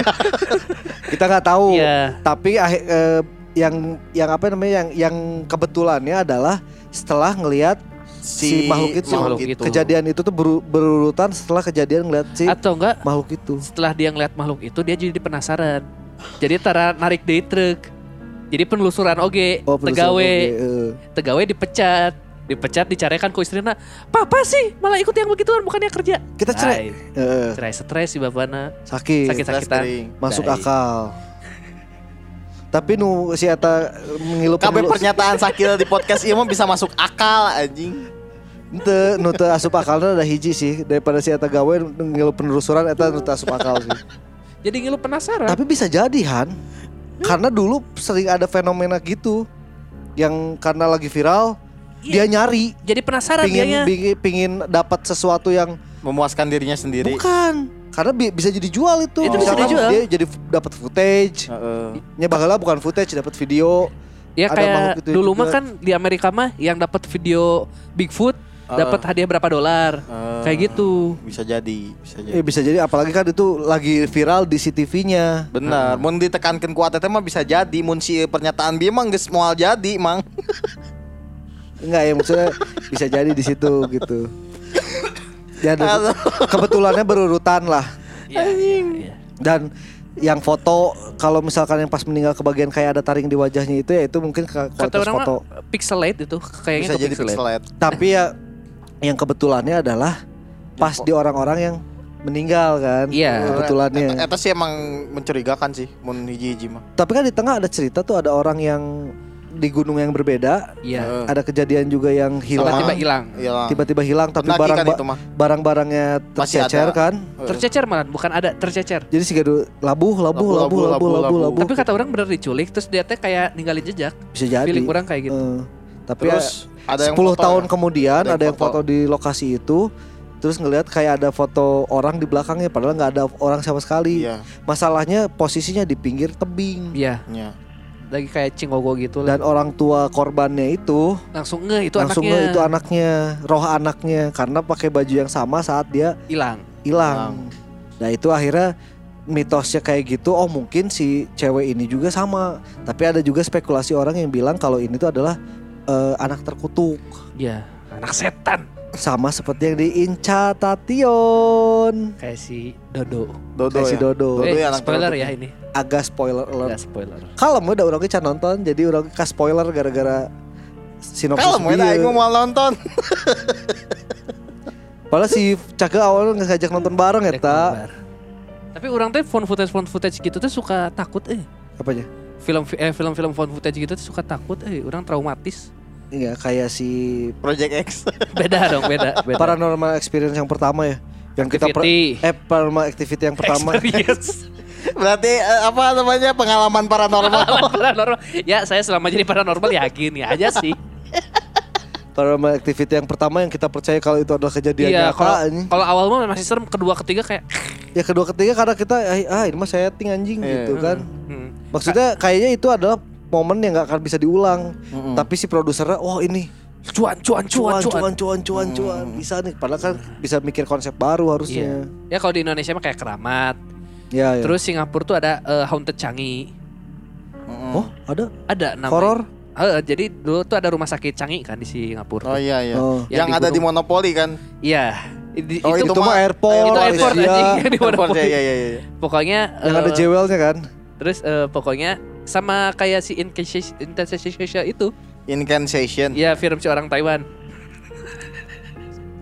Kita nggak tahu. Iya. Tapi eh, yang yang apa namanya yang yang kebetulannya adalah setelah ngelihat si, makhluk itu, makhluk itu. kejadian itu tuh beru- berurutan setelah kejadian ngelihat si Atau enggak makhluk itu. setelah dia ngeliat makhluk itu dia jadi penasaran. Jadi tara narik day truk. Jadi penelusuran oge, Oh, penelusuran tegawe, oge, eh. tegawe dipecat. Dipecat dicarikan ku istrina. Papa sih malah ikut yang begituan bukannya kerja. Kita cerai. Eh, Cerai stres si bapana. sakit. Sakit-sakitan. masuk Baik. akal. Tapi nu si eta ngilu Kabeh pernyataan Sakil di podcast ieu mah bisa masuk akal anjing. Ente nu teu asup akalna ada hiji sih daripada si eta gawe ngilu penelusuran eta nu teu asup akal sih. Jadi ngilu penasaran. Tapi bisa jadi Han. Karena dulu sering ada fenomena gitu yang karena lagi viral dia Iya. nyari Jadi penasaran pingin dianya. pingin, pingin dapat sesuatu yang Memuaskan dirinya sendiri. bukan karena bi- bisa jadi jual itu. Itu bisa dijual. Dia jadi dapat footage. Heeh. Nya baheula bukan footage, dapat video. Ya Ada kayak dulu mah kan di Amerika mah yang dapat video Bigfoot Uh. dapat hadiah berapa dolar. Eh, Kayak gitu. Bisa jadi, bisa jadi. Eh bisa jadi apalagi kan itu lagi viral di CCTV-nya. Benar, mun ditekankan ku ATT mah bisa jadi, mun si pernyataan dia mah geus moal jadi, Mang. Enggak ya maksudnya bisa jadi di situ gitu. Ya dan kebetulannya berurutan lah. Iya, iya, iya. Dan yang foto kalau misalkan yang pas meninggal kebagian kayak ada taring di wajahnya itu ya itu mungkin Kata kualitas orang foto. pixelate itu kayaknya Bisa jadi pixelate. pixelate. Tapi ya yang kebetulannya adalah pas di orang-orang yang meninggal kan. Iya. Kebetulannya. Eta, eta sih emang mencurigakan sih, mun hiji-hiji mah. Tapi kan di tengah ada cerita tuh ada orang yang di gunung yang berbeda, Iya. Ada kejadian juga yang hilang. Tiba-tiba hilang. Tiba-tiba hilang tapi Pendaki barang kan barang-barangnya tercecer kan. Tercecer malah bukan ada tercecer. Jadi sih gaduh labuh, labuh, labuh, Labuh, labuh, labuh. Tapi kata orang bener diculik terus dia teh kayak ninggalin jejak. bisa jadi. Feeling orang kayak gitu. Eh, tapi Terus ya, ada yang 10 foto tahun ya? kemudian Ada ada yang yang foto. di lokasi itu terus ngelihat kayak ada foto orang di belakangnya padahal nggak ada orang sama sekali. Iya, Masalahnya posisinya di pinggir tebing. Iya, iya. lagi kayak cingogo gitu lah. Dan orang tua korbannya itu Langsung ngeh itu langsung anaknya nge- itu anaknya, roh anaknya karena pakai baju yang sama saat dia hilang. hilang. Nah itu akhirnya mitosnya kayak gitu. Oh mungkin si cewek ini juga sama. Tapi ada juga spekulasi orang yang bilang kalau ini tuh adalah eh, anak terkutuk. Iya, anak setan Sama seperti yang di Inca Tation. kayak si Dodo. Dodo Kayak si ya. Dodo. Dodo eh, ya anak spoiler terkutuk. ya ini. Agak spoiler Udah alert. spoiler. Kalau udah orang can nonton, jadi orang ka spoiler gara-gara sinopsis Kalau mau aing mau nonton. Padahal si Caka awalnya ngajak nonton bareng ya Dek ta. nobar. Tapi orang teh phone footage phone footage gitu tuh suka takut eh. Apanya? Film eh film-film phone footage gitu tuh suka takut eh. Orang traumatis. Iya kayak si Project X. Beda dong, beda. beda. paranormal experience yang pertama ya. Yang kita per- Activity. eh paranormal activity yang pertama. Experience. Berarti eh, apa namanya pengalaman paranormal. paranormal. Ya, saya selama jadi paranormal yakin ya aja sih. paranormal activity yang pertama yang kita percaya kalau itu adalah kejadian Iya, nyata kalau ini. kalau awal mah masih serem, kedua ketiga kayak Ya kedua ketiga karena kita ah ini mah setting anjing Iya. gitu kan. hmm. Maksudnya kayaknya itu adalah momen yang nggak akan bisa diulang. Tapi si produsernya, wah ini cuan cuan cuan cuan cuan. cuan cuan cuan cuan bisa nih. Padahal kan bisa mikir konsep baru Iya. harusnya. Ya kalau di Indonesia mah kayak keramat. Ya, ya. Terus Singapura tuh ada eh, Haunted Changi. oh ada Ada namanya. horor. Eh, jadi dulu tuh ada rumah sakit Changi kan di Singapura. Oh iya iya. Oh. Yang, Yang di ada di. Monopoli kan? Iya. Di- Oh, itu, itu mah airport, itu airport Malaysia. anjing di Airport, Monopoli. Iya iya iya. Pokoknya yang eh, ada jewelnya kan. Terus eh, pokoknya sama kayak si Incantation itu. Incantation. Ya film si orang Taiwan.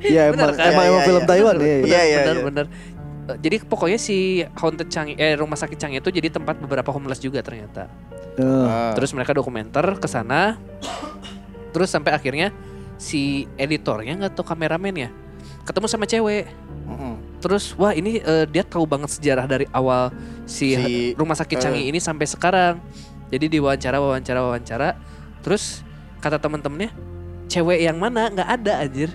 Iya Bener emang kan? emang, Iya, emang iya, film iya. Taiwan ya. Iya, iya, bener, iya. bener. Eh, Jadi pokoknya si Haunted Changi eh rumah sakit Changi itu jadi tempat beberapa homeless juga ternyata. Heeh. Ah. Terus mereka dokumenter ke sana. Terus sampai akhirnya si editornya nggak tahu kameramen ya ketemu sama cewek. Mm-mm. Terus wah ini eh, dia tahu banget sejarah dari awal si, Si- rumah sakit eh. Canggih ini sampai sekarang. Jadi diwawancara wawancara wawancara. Terus kata temen-temennya cewek yang mana nggak ada anjir.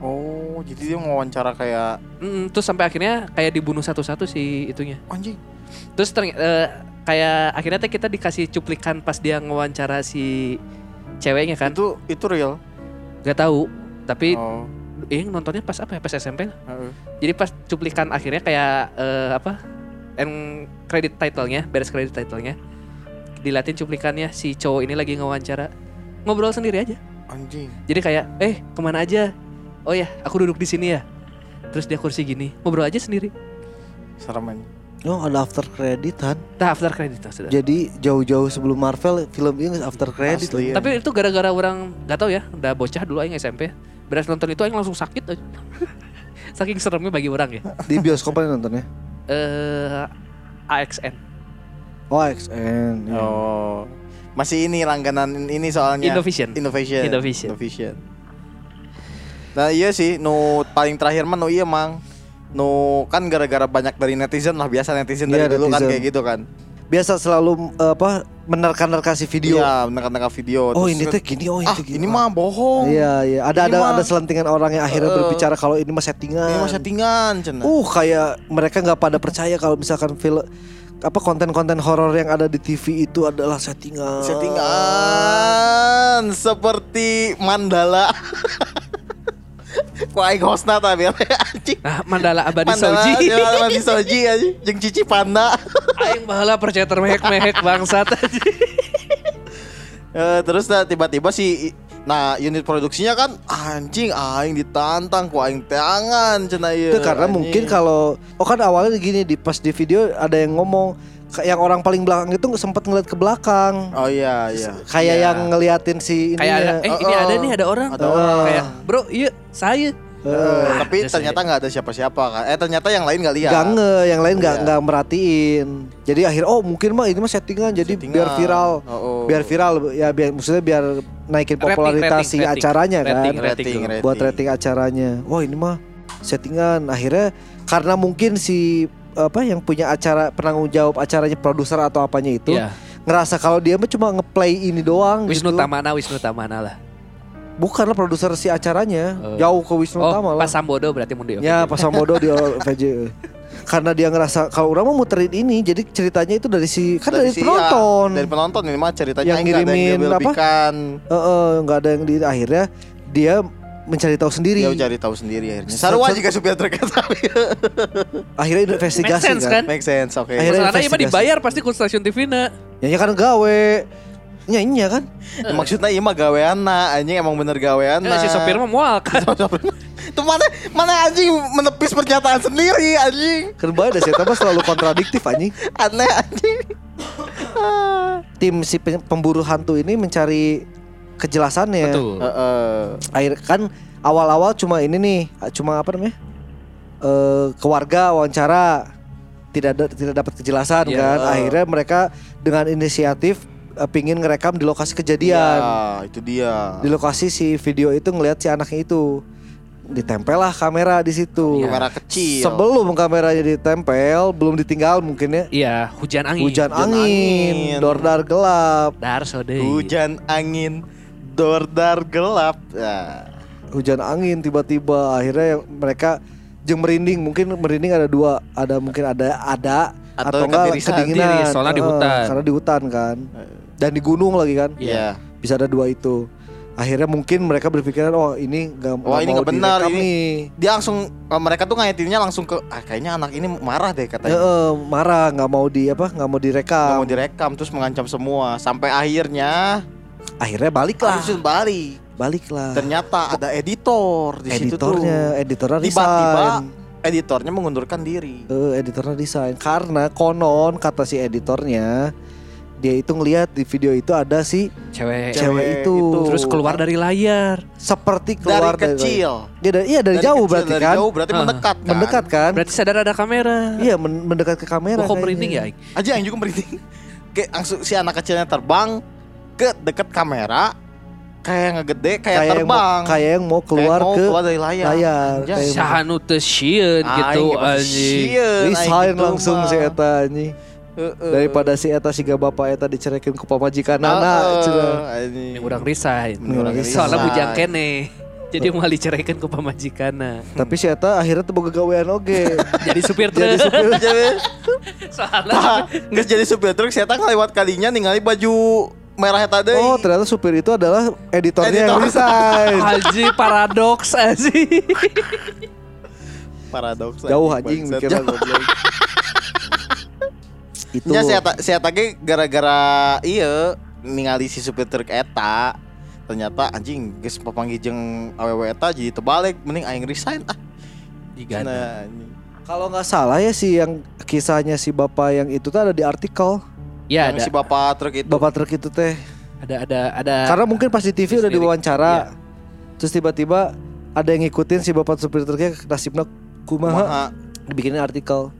Oh, jadi dia wawancara kayak Mm, terus sampai akhirnya kayak dibunuh satu-satu si itunya. anjing. Terus terny- eh, kayak akhirnya teh kita dikasih cuplikan pas dia ngewawancara si ceweknya kan. Itu itu real. Gak tahu. Tapi Oh. eh nontonnya pas apa ya? Pas SMP. heeh. Jadi pas cuplikan akhirnya kayak eh, apa? End credit title-nya, beres credit title-nya. Dilatin cuplikannya si cowok ini lagi ngewawancara. Ngobrol sendiri aja. Anjing. Jadi kayak, "Eh, ke mana aja?" "Oh ya, aku duduk di sini ya." Terus dia kursi gini, ngobrol aja sendiri. Serem. Oh ada after credit kan. Nah, after credit sudah. Jadi jauh-jauh sebelum Marvel film ini after credit. Asli, ya. Tapi itu gara-gara orang nggak tahu ya, udah bocah dulu aing SMP. Beres nonton itu aing langsung sakit aja. Saking seremnya bagi orang ya. Di bioskop aja nontonnya. Eh AXN. Oh XN. ya. Oh. Masih ini langganan ini soalnya. Indovision. Innovation. Indovision. Indovision. Nah iya sih, nu paling terakhir mah nu iya mang. Nu kan gara-gara banyak dari netizen lah biasa netizen dari Iya, dulu kan netizen. kayak gitu kan. Biasa selalu eh, apa menerka-nerka si video. Iya, menerka-nerka video. Oh Terus ini kan, teh gini, oh ah itu gini. ini mah bohong. Iya iya. Ada Ini ada mah- ada selentingan orang yang akhirnya Eh, berbicara kalau ini mah settingan. Ini mah settingan cenah. Uh kayak mereka nggak pada percaya kalau misalkan film apa konten-konten horor yang ada di TV itu adalah settingan. Settingan seperti mandala. Ku aing hostna ta biar anjing. Nah, Mandala Abadi Mandala Soji. jeung Abadi Soji anjing jeung Cici Panda. Aing bahala percaya termehek-mehek bangsat aja. Eh, terus nah, tiba-tiba si nah unit produksinya kan anjing aing ditantang ku aing teangan cenah ieu. Itu karena anjing. mungkin kalau oh kan awalnya gini di pas di video ada yang ngomong yang orang paling belakang itu sempat ngeliat ke belakang. Oh iya iya. Kayak Iya. yang ngeliatin si ini. Kayak ada eh ini Oh, ada oh. nih ada orang. Ada orang. Kayak, "Bro, iya saya." Eh, tapi just ternyata nggak ada siapa-siapa kan. Eh ternyata yang lain nggak lihat. Gak nge, yang lain nggak Iya. nggak merhatiin. Jadi akhir oh mungkin mah ini mah settingan jadi Settingan. biar viral. Oh, oh. Biar viral ya biar maksudnya biar naikin Rating, popularitas rating, si rating. acaranya kan. Rating, rating, dulu. rating. buat rating acaranya. Wah ini mah settingan. Akhirnya karena mungkin si apa yang punya acara penanggung jawab acaranya produser atau apanya itu Iya. ngerasa kalau dia mah cuma ngeplay ini doang. Wisnu gitu. Tamana, Wisnu Tamana lah. Bukan lah produser si acaranya Oh. jauh ke Wisnu Oh, Tama lah. Pas Sambodo berarti mau di Ya pas Sambodo di OVJ. Karena dia ngerasa kalau orang mau muterin ini, jadi ceritanya itu dari si kan dari, si- penonton. ya, dari penonton ini mah ceritanya Yang ngirimin yang apa? Heeh, nggak ada yang di akhirnya dia mencari tahu sendiri. Dia cari tahu sendiri akhirnya. Set- juga supir truk. Akhirnya investigasi Make sense, kan. kan? Make sense, oke. Akhirnya- Masalahnya iya mah investigasi. dibayar pasti ku stasiun TV na. Ya kan gawe. Nyanyi kan? Ya, maksudnya iya mah gaweana, anjing emang bener gaweana. Nah, si sopir mah mual kan. Itu mana mana anjing menepis pernyataan sendiri anjing. Kan bae dah saya selalu kontradiktif anjing. Aneh anjing. Tim si pe- pemburu hantu ini mencari kejelasannya. Betul. Heeh. Akhir kan awal-awal cuma ini nih, cuma apa namanya? Eh keluarga wawancara tidak ada tidak dapat kejelasan Iya. kan. Akhirnya mereka dengan inisiatif eh, pingin ngerekam di lokasi kejadian. Ya, itu dia. Di lokasi si video itu ngelihat si anaknya itu. Ditempel lah kamera di situ. Kamera kecil. Sebelum kameranya ditempel, belum ditinggal mungkin ya. Iya, hujan angin. Hujan Hujan angin, angin. dordar gelap. Dar sode. Hujan angin Dordar gelap. Ya. hujan angin tiba-tiba akhirnya yang mereka jeng merinding. Mungkin merinding ada dua. Ada mungkin ada ada Atau atau enggak kedinginan. diri, soalnya di hutan. karena di hutan kan. Dan di gunung lagi kan. Iya. bisa ada dua itu. Akhirnya mungkin mereka berpikiran oh ini nggak Wah, ini mau nggak benar, ini- Dia langsung eh, mereka tuh ngayatinnya langsung ke ah kayaknya anak ini marah deh katanya. Heeh, marah nggak mau di apa nggak mau Nggak direkam mau direkam terus mengancam semua. Sampai akhirnya akhirnya balik lah langsung balik. balik lah Ternyata ada editor di situ tuh. editornya editornya Tiba-tiba resign editornya mengundurkan diri. Eh, editornya desain karena konon kata si editornya dia itu ngelihat di video itu ada si Cewek. Cewek itu. Terus keluar dari layar. seperti Dari keluar kecil. Iya dari, iya dari, jauh kecil, berarti dari kan Jauh berarti Ah. mendekat kan. mendekat kan Berarti sadar ada kamera. iya men- mendekat ke kamera kok merinding ya? Aing? Aja yang juga merinding. Kayak langsung si anak kecilnya terbang ke dekat kamera kayak ngegede kayak, kayak yang mau, terbang. kayak yang mau keluar Kayak mau ke keluar dari layar. layar. Sahanu teu sieun gitu anjing. resign gitu langsung si eta anjing Heeh. daripada si eta siga bapak eta diceraikin ku pamajikan anak cenah. anjing. Yang urang resign. Soalnya bujang kene. Jadi mau diceraikan ke pamajikana. tapi si eta akhirnya tuh boga gawean oge Jadi supir jadi truk. supir Jadi Soalnya tah, geus jadi supir truk saya lewat kalinya ningali baju merah eta deui. oh ternyata supir itu adalah editornya yang Editor. resign Haji paradoks anjing. paradoks. jauh anjing mikirnya goblok itu Nya saya saya tage gara-gara iya ningali si supir truk eta ternyata anjing geus papanggih jeung awewe eta jadi terbalik mending aing resign ah. Nah, anjing. Kalau nggak salah ya sih yang kisahnya si bapak yang itu tuh ada di artikel Ya yang ada, si bapak truk itu. bapak truk itu teh. ada ada ada Karena mungkin pas di TV udah diwawancara. Terus tiba-tiba ada yang ngikutin si bapak supir truknya nasibnya kumaha Kumaha. dibikinin artikel.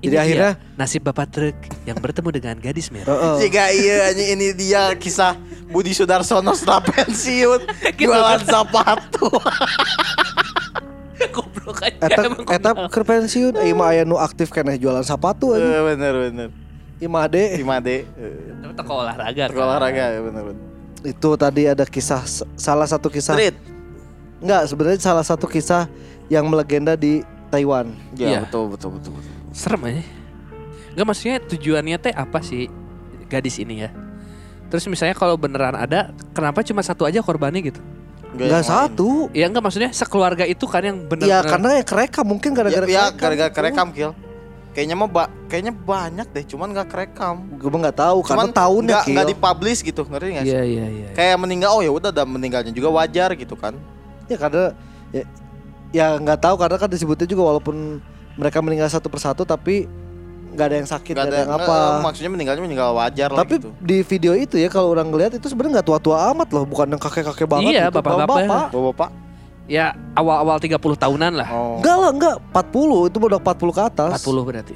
Ini Jadi dia, akhirnya nasib bapak truk yang bertemu dengan gadis merah. Heeh. Jika iya ini dia kisah Budi Sudarsono setelah pensiun Gitu jualan sepatu. Goblok aja. Eta emang eta pensiun, ieu mah aya nu aktif keneh jualan sepatu aja. Eh, bener bener. Ieu mah ade. Si Made. Itu toko olahraga. Truk kan. olahraga ya bener bener. Itu tadi ada kisah salah satu kisah. Street. Enggak, sebenarnya salah satu kisah yang melegenda di Taiwan. Ya Iya. betul betul betul betul. Serem aja. Enggak maksudnya tujuannya teh apa sih gadis ini ya? Terus misalnya kalau beneran ada, kenapa cuma satu aja korbannya gitu? Enggak satu. Ya enggak maksudnya sekeluarga itu kan yang bener Ya karena yang kerekam mungkin gara-gara Ya, ya kerekam. gara-gara kerekam kill. Kayaknya mah ba kayaknya banyak deh, cuman nggak kerekam. Gue nggak tahu karena Cuman tahunnya nggak nggak dipublish gitu, ngerti nggak sih? Iya iya iya. Kayak meninggal, oh ya udah, udah meninggalnya juga wajar gitu kan? Ya karena ya, ya nggak tahu karena kan disebutnya juga walaupun mereka meninggal satu persatu tapi nggak ada yang sakit Nggak nggak ada ada yang apa. eh, maksudnya meninggalnya meninggal wajar Tapi lah gitu. di video itu ya kalau orang ngeliat itu sebenarnya nggak tua-tua amat loh, bukan yang kakek-kakek banget Iya, gitu. bapak-bapak. Bapak. Bapak-bapak. Ya awal-awal 30 tahunan lah. Oh. Enggak lah, enggak 40 itu udah 40 ke atas. 40 berarti.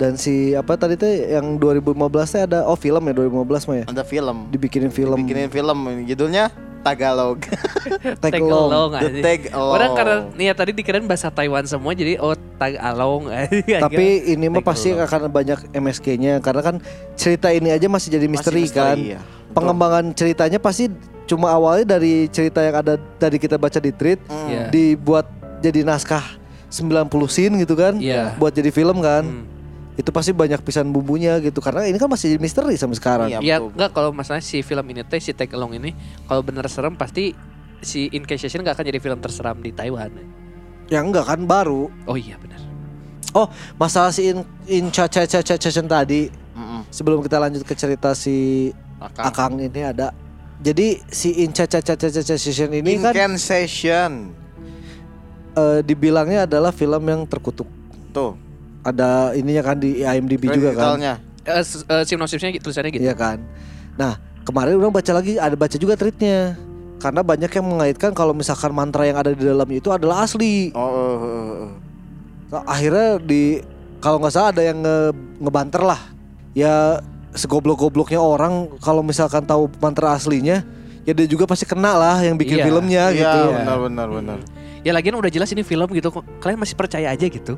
Dan si apa tadi teh yang 2015 teh ada oh film ya 2015 mah ya. Ada film. Dibikinin film Bikinin film judulnya Tagalog. Tag Tag along. along The anjing. Tag Along. Orang karena niat tadi dikirain bahasa Taiwan semua jadi oh tag along. Tapi ini mah pasti along. akan banyak MSG-nya karena kan cerita ini aja masih jadi Masih misteri, kan. iya. Pengembangan ceritanya pasti cuma awalnya dari cerita yang ada tadi kita baca di tweet Hmm. Iya. dibuat jadi naskah 90 scene gitu kan. Iya. Buat jadi film kan. Hmm. Itu pasti banyak pisan bumbunya gitu karena ini kan masih jadi misteri sampai sekarang. Iya. Ya enggak kalau masalah si film ini teh si Tag Along ini kalau bener serem pasti si Inquisition nggak akan jadi film terseram di Taiwan. Ya enggak kan baru. Oh iya benar. Masalah si in, in cha cha cha cha cha- tadi Mm-mm. sebelum kita lanjut ke cerita si Akang. Akang ini ada. Jadi si in cha cha cha cha cha cha session ini kan Incantation. eh, dibilangnya adalah film yang terkutuk. Tuh. Ada ininya kan di IMDb juga kan. Eh, s- eh, sinopsisnya tulisannya gitu. Iya kan. Nah kemarin orang baca lagi ada baca juga tweetnya karena banyak yang mengaitkan kalau misalkan mantra yang ada di dalamnya itu adalah asli. Oh, eh, eh, eh. Nah, akhirnya di kalau nggak salah ada yang nge, ngebanter lah. Ya segoblok-gobloknya orang kalau misalkan tahu mantra aslinya ya dia juga pasti kena lah yang bikin Iya. filmnya Iya, gitu. benar benar benar. Ya lagian udah jelas ini film gitu kok. Kalian masih percaya aja gitu.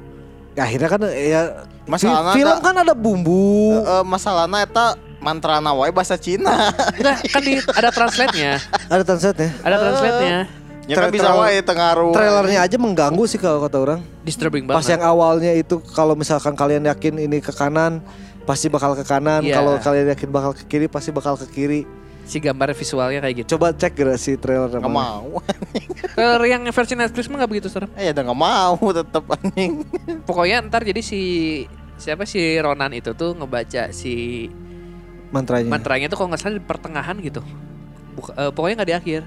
Ya, akhirnya kan ya Masalahna fi- film ada- kan ada bumbu. Eh, eh, masalahna eta mantra nawai bahasa Cina. Enggak, kan di, ada translate-nya. Ada translate-nya. Ada translate-nya. Ya kan bisa wae tengaruh. Trailernya aja mengganggu sih kalau kata orang. Disturbing Pas banget. yang awalnya itu kalau misalkan kalian yakin ini ke kanan, pasti bakal ke kanan. Iya. Kalau kalian yakin bakal ke kiri, pasti bakal ke kiri. Si gambar visualnya kayak gitu. Coba cek gak si trailer Nggak namanya. mau. Trailer yang versi Netflix mah gak begitu serem. Eh, ya udah nggak mau tetep anjing. Pokoknya ntar jadi si siapa si Ronan itu tuh ngebaca si Mantranya. mantranya tuh kalau nggak salah di pertengahan gitu. Buka- eh, pokoknya nggak di akhir.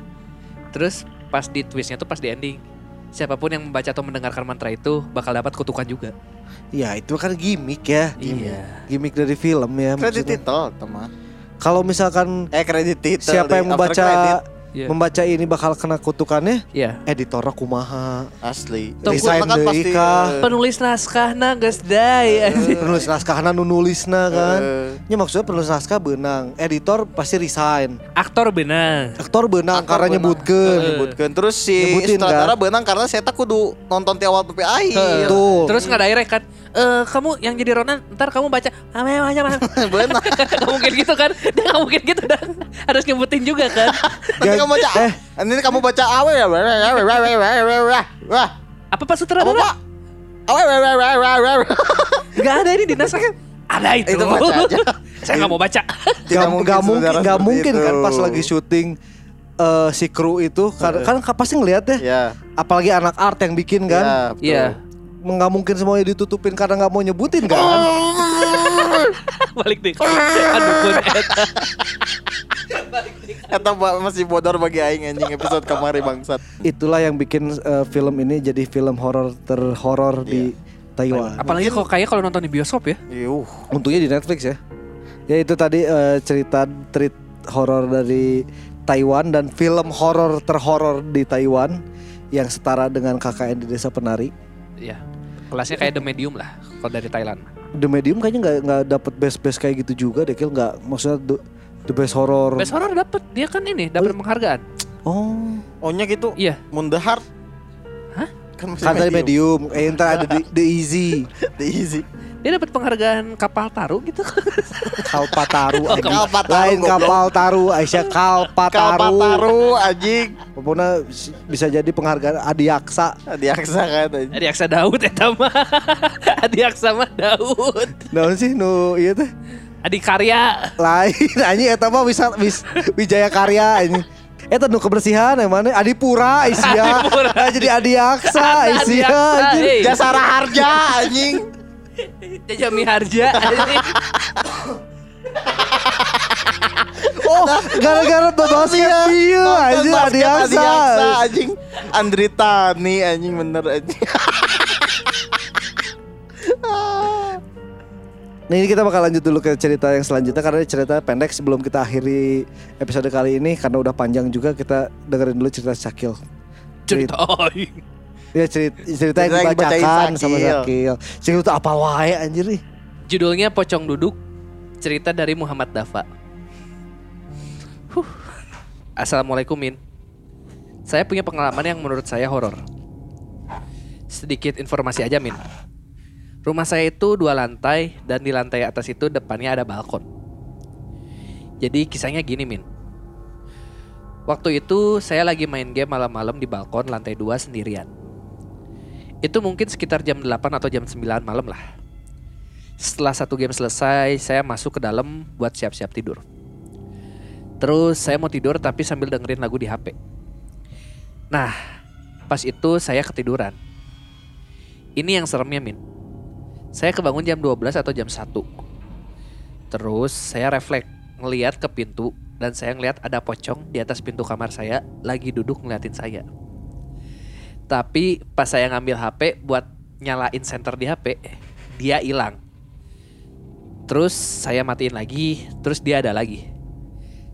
Terus pas di twistnya tuh pas di ending. Siapa pun yang membaca atau mendengarkan mantra itu bakal dapat kutukan juga. Ya itu kan gimmick ya. Iya. Gimmick dari film ya. Kredit maksudnya. titel, teman. Kalau misalkan Eh, kredit titel. siapa yang membaca Iya. membaca ini bakal kena kutukannya, Iya. editornya kumaha. asli. Karena kan pasti, eh, Penulis naskah na geus dai. penulis naskah nu nulisna kan. Ya maksudnya penulis naskah benang, editor pasti resign. Aktor benang. Aktor benang aktor karena benang. nyebutkeun. Eh, nyebutkeun. Terus si Nyebutin, sutradara kan? benang karena saya tak kudu nonton ti awal sampai akhir. Tuh. Terus nggak direct kan? Eh kamu yang jadi Ronan, ntar kamu baca ame aja mah. benang. Gak mungkin gitu kan? Dia gak mungkin gitu dan harus nyebutin juga kan? Nanti kamu baca eh. Nanti kamu baca awe ya. Wah. Apa pas Apa sutradara? Pak? Awe wah, wah, wah, wah, wah. Gak ada ini di naskah. Ada itu. Itu baca aja. Saya nggak mau baca. Tidak Gak, mungkin gak mungkin, gak mungkin kan pas lagi syuting eh, si kru itu kan, kan pasti ngeliat deh. Ya. Apalagi anak art yang bikin kan. Ya, betul. Iya. Nggak mungkin semuanya ditutupin karena nggak mau nyebutin kan. Balik deh. Aduh pun. Eta ba- masih bodor bagi aing anjing episode kamari bangsat. Itulah yang bikin eh, film ini jadi film horor terhoror di Taiwan. Apalagi kalau kayak kalau nonton di bioskop ya. Yuh. Untungnya di Netflix ya. Ya itu tadi eh, cerita treat horor dari Taiwan dan film horor terhoror di Taiwan yang setara dengan KKN di Desa Penari. Iya. Kelasnya kayak The Medium lah kalau dari Thailand. The Medium kayaknya nggak nggak dapet best best kayak gitu juga deh, Kil nggak maksudnya the, the best horror. Best horror dapet dia kan ini dapat penghargaan. Oh, Ohnya gitu. Iya. Mundahar. Hah? Kan kan tadi medium, eh ntar ada the, the easy, The easy. Dia dapat penghargaan kapal taru gitu. Kalpataru, Oh, anjing. Kalpataru, lain goblok. kapal taru, Aisyah Kalpataru. Kalpataru anjing. Pokoknya bisa jadi penghargaan Adiaksa. Diaksa kan anjing. Adi Aksa Daud eta mah. Adi Aksa mah Daud. Naon sih nu iya teh? Adi Karya. Lain anjing eta mah bisa wis Wijaya Karya anjing. Eta nu kebersihan yang mana? Adipura Isia. Adipura. Nah, jadi Adiaksa hey. Jasara harja anjing. Jajami Harja. Oh, gara-gara bahas Iya. Iya anjing Adiaksa. Anjing. Andri Tani anjing bener anjing. Nah ini kita bakal lanjut dulu ke cerita yang selanjutnya karena ini cerita pendek sebelum kita akhiri episode kali ini karena udah panjang juga kita dengerin dulu cerita Syakil. Cerita aing. Ya cerita, cerita yang Cerita dibacakan sama. Syakil tuh apa wae anjir nih. Judulnya Pocong Duduk. Cerita dari Muhammad Dafa. Huh. Assalamualaikum Min. Saya punya pengalaman yang menurut saya horor. Sedikit informasi aja Min. Rumah saya itu dua lantai dan di lantai atas itu depannya ada balkon. Jadi kisahnya gini Min. Waktu itu saya lagi main game malam-malam di balkon lantai 2 sendirian. Itu mungkin sekitar jam 8 atau jam 9 malam lah. Setelah satu game selesai, saya masuk ke dalam buat siap-siap tidur. Terus saya mau tidur tapi sambil dengerin lagu di HP. Nah, pas itu saya ketiduran. Ini yang seremnya Min. Saya kebangun jam 12 atau jam 1. Terus saya refleks ngeliat ke pintu dan saya ngeliat ada pocong di atas pintu kamar saya lagi duduk ngeliatin saya. Tapi pas saya ngambil HP buat nyalain center di HP, dia hilang. Terus saya matiin lagi, terus dia ada lagi.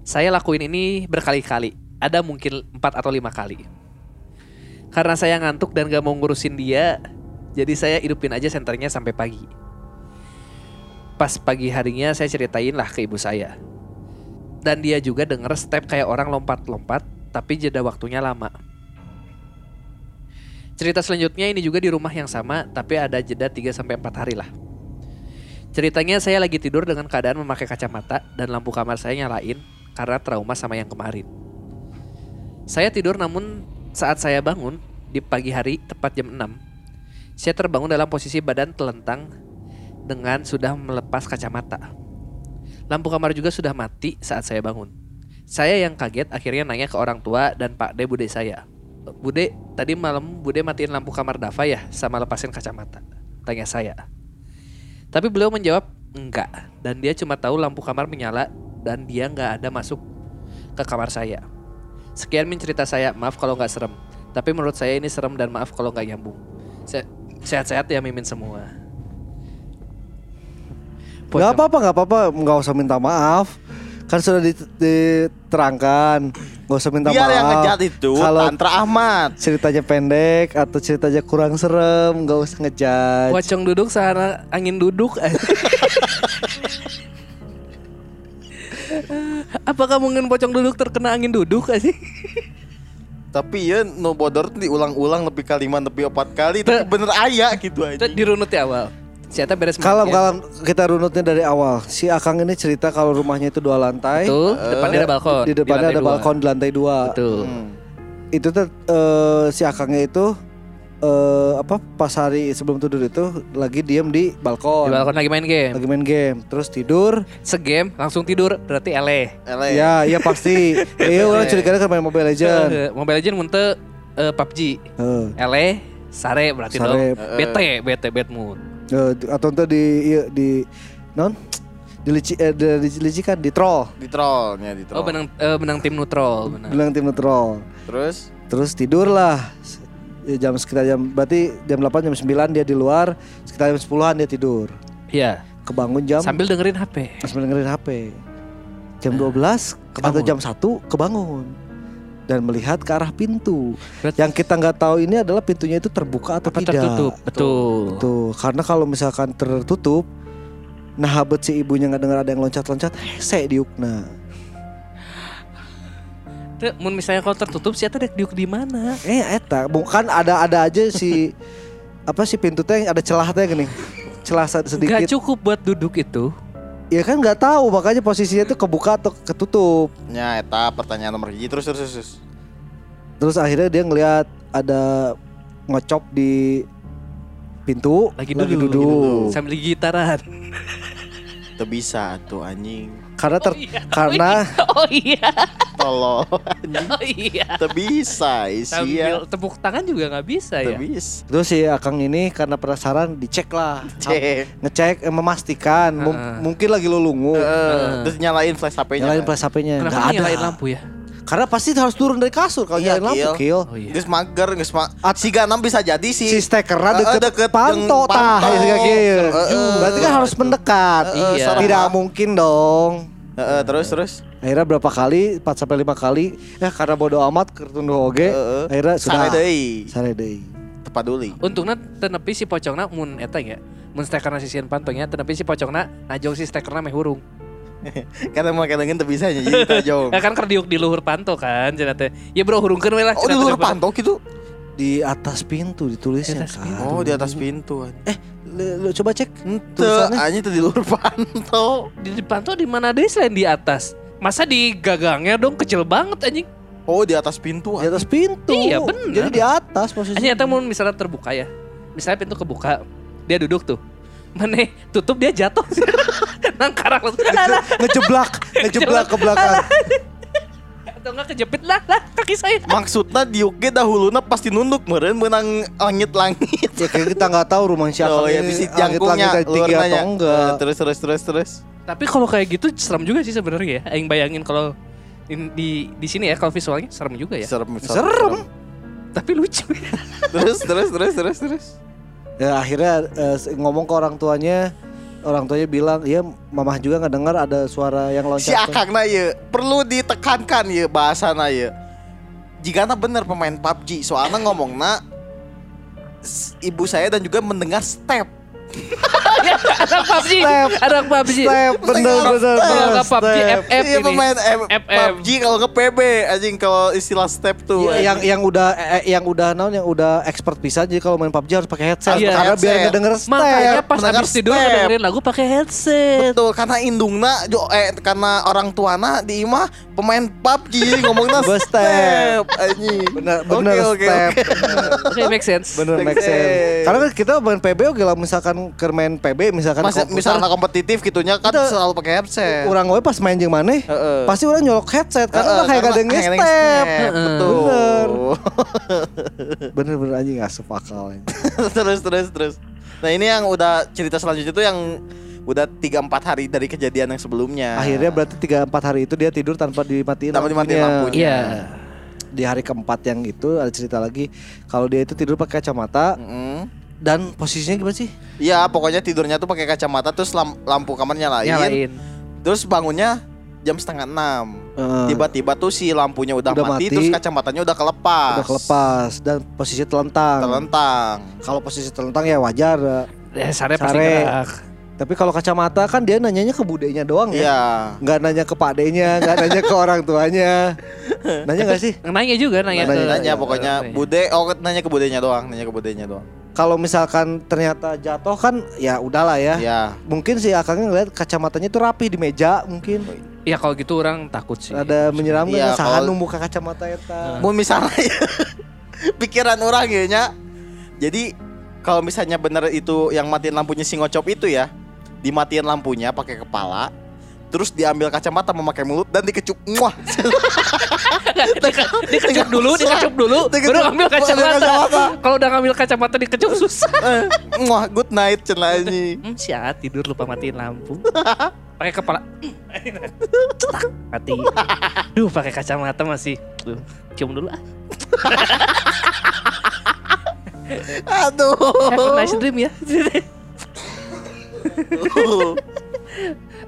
Saya lakuin ini berkali-kali, ada mungkin 4 atau lima kali. Karena saya ngantuk dan gak mau ngurusin dia, jadi saya hidupin aja senternya sampai pagi. Pas pagi harinya saya ceritain lah ke ibu saya. Dan dia juga denger step kayak orang lompat-lompat, tapi jeda waktunya lama. Cerita selanjutnya ini juga di rumah yang sama, tapi ada jeda 3 sampai 4 hari lah. Ceritanya saya lagi tidur dengan keadaan memakai kacamata dan lampu kamar saya nyalain karena trauma sama yang kemarin. Saya tidur namun saat saya bangun di pagi hari tepat jam 6. Saya terbangun dalam posisi badan telentang dengan sudah melepas kacamata. Lampu kamar juga sudah mati saat saya bangun. Saya yang kaget akhirnya nanya ke orang tua dan Pak De Bude saya. Bude, tadi malam Bude matiin lampu kamar Dava ya sama lepasin kacamata? Tanya saya. Tapi beliau menjawab enggak dan dia cuma tahu lampu kamar menyala dan dia nggak ada masuk ke kamar saya. Sekian min cerita saya, maaf kalau nggak serem. Tapi menurut saya ini serem dan maaf kalau nggak nyambung. Se- Sehat-sehat ya mimin semua. Gak apa-apa, gak apa-apa, nggak usah minta maaf. Kan sudah dit- diterangkan, nggak usah minta Biar maaf. yang ngejat itu kalau Tantra Ahmad. ceritanya pendek atau ceritanya kurang serem, nggak usah ngejudge. Pocong duduk sana angin duduk. Apakah mungkin pocong duduk terkena angin duduk aja? Tapi ya no bodor tuh diulang-ulang lebih kalimat lebih empat kali tapi bener aya gitu aja. Dirunut di awal. Siapa beres Kalem main, ya? kalem kita runutnya dari awal. Si Akang ini cerita kalau rumahnya itu dua lantai. Tuh, depannya ada balkon. Di depannya lantai ada dua. balkon di lantai dua. Betul. Hmm. Itu tuh eh, si Akangnya itu eh, apa pas hari sebelum tidur itu lagi diem di balkon. Di balkon lagi main game. Lagi main game, terus tidur. Segame langsung tidur berarti ele. Ele. Ya, iya pasti. Iya, orang curiganya kan main Mobile Legend. Eh, Mobile Legend muntah eh, PUBG. Heeh. Ele sare berarti Sare. dong. BT, BT, bad mood. Eh, atau entar di iya, di non di lici eh, di, di, kan troll Di trollnya di troll. Oh, benang eh, benang tim neutral, benar. bilang tim troll Terus terus tidur lah Ya, jam sekitar jam berarti jam 8 jam 9 dia di luar sekitar jam 10-an dia tidur Iya. kebangun jam Sambil dengerin HP. sambil dengerin HP jam 12 atau kebangun. jam 1 kebangun dan melihat ke arah pintu Berat- yang kita nggak tahu ini adalah pintunya itu terbuka atau Apa tidak tertutup? Betul. Tuh, karena kalau misalkan tertutup, nah habet si ibunya nggak dengar ada yang loncat-loncat, hese diukna. Teu, mun misalnya kalau tertutup sih dek diuk di mana? Eh, eta, bukan ada-ada aja si apa sih pintu teh ada celah teh gini, celah sa- Gak sedikit. cukup buat duduk itu. Ya kan nggak tahu, makanya posisinya tuh kebuka atau ketutup. nya eta pertanyaan nomor hiji terus terus terus. terus. Akhirnya dia ngelihat ada ngocop di pintu, Lagi duduk, duduk. Sambil gitaran. Teu bisa tuh anjing. Karena ter, iya. karena Oh iya. Tolong. Oh iya. Teu bisa isia. Sambil tepuk tangan juga nggak bisa ya. bisa. terus si Akang ini karena penasaran dicek lah, Cek. ngecek, eh, memastikan, Heeh. mungkin lagi lulungu. Heeh. Terus nyalain flash HP-nya. Nyalain kan? flash HP-nya nggak ada. nyalain lampu ya? Karena pasti harus turun dari kasur kalau Iya, nyalain lampu kill. Oh iya. Geus mager, geus ma At- si Ganam bisa jadi si Si Heeh, deket, deket panto tah ya, kill. Heeh. Berarti kan harus mendekat. Heeh, Iya. Tidak mungkin dong. Heeh, terus terus. Akhirnya berapa kali 4 sampai 5 kali ya karena bodo amat kertunduh oge. Heeh. Akhirnya sudah Sare deui. Sare deui. Teu paduli. Untungnya tenepi si pocongna mun eta ya. Mun stekerna sisian pantongnya tenepi si pocongna najong si stekerna meh hurung. Karena mau kadangin teu bisa jadi tajong. Ya kan kerdiuk di luhur panto kan cenah teh. Ya bro hurungkeun we lah. Oh di teh. panto gitu. Di atas pintu ditulisnya Di atas kan. pintu. Oh di atas pintu. Eh, lu, lu coba cek. Ente Tulisannya? anjing teu di luar panto. Di di panto di mana deh selain di atas? Masa di gagangnya dong kecil banget anjing. Oh di atas pintu. Di atas pintu. Iya, bener. Jadi di atas posisinya. Anjing eta mun misalnya terbuka ya. Misalnya pintu kebuka, dia duduk tuh. Mana tutup dia jatuh. Nang karang langsung. Ngejeblak, ngejeblak ke belakang. Atau enggak kejepit lah lah kaki saya. Maksudnya diuk ge dahuluna pasti nunduk meureun menang langit-langit. ya kayak kita nggak tahu rumah siapa Oh ya ini bisi jangkungnya dari tinggi atau enggak. Eh, Terus terus terus terus. Tapi kalau kayak gitu serem juga sih sebenarnya ya. Aing bayangin kalau in- di di sini ya kalau visualnya serem juga ya. Serem, Serem. Tapi lucu. Terus terus terus terus terus. Ya akhirnya eh, ngomong ke orang tuanya, orang tuanya bilang, ya mamah juga nggak dengar ada suara yang loncat. Si Akangna ye perlu ditekankan ye bahasana ye. Jika bener pemain PUBG, soalnya ngomongna s- ibu saya dan juga mendengar step. Anak PUBG, Step. anak PUBG. Step, bener bener. Kalau nggak PUBG. FF Iya ini. pemain. PUBG kalau ke PB anjing kalau istilah step tuh. Iya, yang yang udah eh, yang udah naon yang udah expert bisa jadi kalau main PUBG harus pakai headset Iya. karena biar Headset. ngedenger step. Makanya pas habis tidur dengerin lagu pakai headset. Betul karena indungna jo eh karena orang tuana di imah pemain PUBG ngomongnya step step. anjing. Bener bener Oke, oke, step. oke. Oke, make sense. Bener Make sense. Karena kita main PB oke lah misalkan ke main PB misalkan Mas, komputer, misalnya kompetitif gitunya kan Kita- selalu pakai headset. orang gue pas main jeung maneh Heeh. pasti orang nyolok headset karena Heeh, udah kayak gak step. step, Betul. Bener. Bener-bener anjing asup akal. terus terus terus. Nah ini yang udah cerita selanjutnya itu yang udah 3-4 hari dari kejadian yang sebelumnya. Akhirnya berarti 3 4 hari itu dia tidur tanpa dimatiin Tanpa dimatiin lampunya. Iya. Di hari keempat yang itu ada cerita lagi kalau dia itu tidur pakai kacamata Mm. Dan posisinya gimana sih? Iya, pokoknya tidurnya tuh pakai kacamata terus lam- lampu kamar nyalain. Nyalain. Terus bangunnya jam setengah enam. Eh, Tiba-tiba tuh si lampunya udah, Udah mati, mati. terus kacamatanya udah kelepas. udah kelepas dan posisi telentang. Telentang. Kalau posisi telentang ya wajar. Eh, sare pasti Sare. gerak. Tapi kalau kacamata kan dia nanyanya ke budenya doang ya. Iya. Nggak nanya ke padenya, nggak nanya ke orang tuanya. Nanya nggak sih? Nanya juga nanya. Nanya, ke- Nanya pokoknya Nanya. bude oh nanya ke budenya doang, nanya ke budenya doang. Kalau misalkan ternyata jatuh kan ya udahlah ya. Iya. Mungkin si akangnya ngeliat kacamatanya itu rapi di meja mungkin. Ya kalau gitu orang takut sih. Ada menyeramkan Iya, sahan kalau- nu muka kacamata eta. Mau misalnya pikiran orang ya nya. Jadi kalau misalnya bener itu yang matiin lampunya si ngocop itu ya, dimatiin lampunya pakai kepala, terus diambil kacamata memakai mulut dan dikecup. Muah. Dike- dikecup dulu, dikecup dulu, baru ambil kacamata. Kalau udah ngambil kacamata dikecup susah. Eh, Muah, good night cenah anjing. Hmm, siat tidur lupa matiin lampu. Pakai kepala. Cetak, mati. Duh, pakai kacamata masih. Duh, cium dulu ah. Aduh. Have a nice dream ya.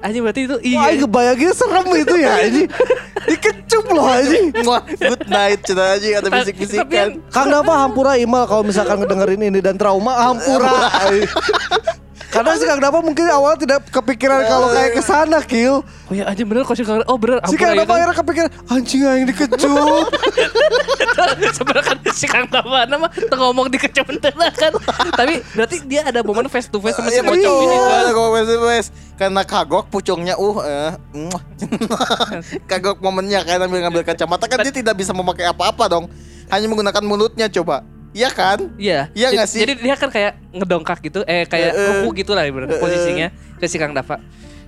Anjing berarti itu Wah, iya. kebayangnya serem itu ya ini. Dikecup loh anjing. Good night cenah anjing ada bisik-bisikan. Kang Dapa hampura Imal kalau misalkan ngedengerin ini dan trauma hampura. Karena si Kang Dapa mungkin awal tidak kepikiran kalau kayak ke sana kill. Oh ya anjing bener kok sih kalau- Oh bener Si Kang ya Dapa kan. akhirnya kepikiran anjing aing dikecup. Sebenarnya kan si Kang Dava nama tuh ngomong dikecup beneran kan. Tapi berarti dia ada momen face to face sama si Iya, pocong ini kan. Ada kok, wes, wes. Karena kagok pucungnya uh eh, kagok momennya kayak ngambil ngambil kacamata kan dia tidak bisa memakai apa-apa dong. Hanya menggunakan mulutnya coba. Iya kan? Iya. Iya nggak sih? Jadi dia kan kayak ngedongkak gitu, eh kayak Eh, eh. ruku gitu lah ibaratnya Eh, eh. posisinya ke si Kang Dava.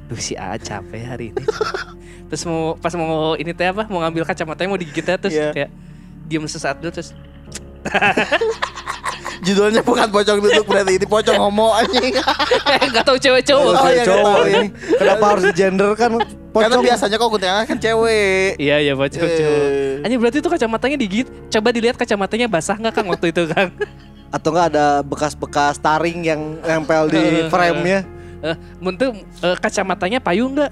Duh si A capek hari ini. terus mau pas mau ini teh apa? Mau ngambil kacamatanya mau digigit terus Iya. kayak diem sesaat dulu terus Judulnya bukan pocong duduk berarti ini pocong homo anjing. kayak nggak tahu cewek cowok. Oh, iya, cowok nggak ini. Kenapa harus di gender kan Karena pocong. biasanya kok kuntilanak kan cewek. Iya iya pocong Eh. cowok. Anjing berarti itu kacamatanya digigit. Coba dilihat kacamatanya basah nggak Kang waktu itu Kang? Atau enggak ada bekas-bekas taring yang nempel di frame-nya. Eh, mun teu, eh, kacamatanya payu nggak?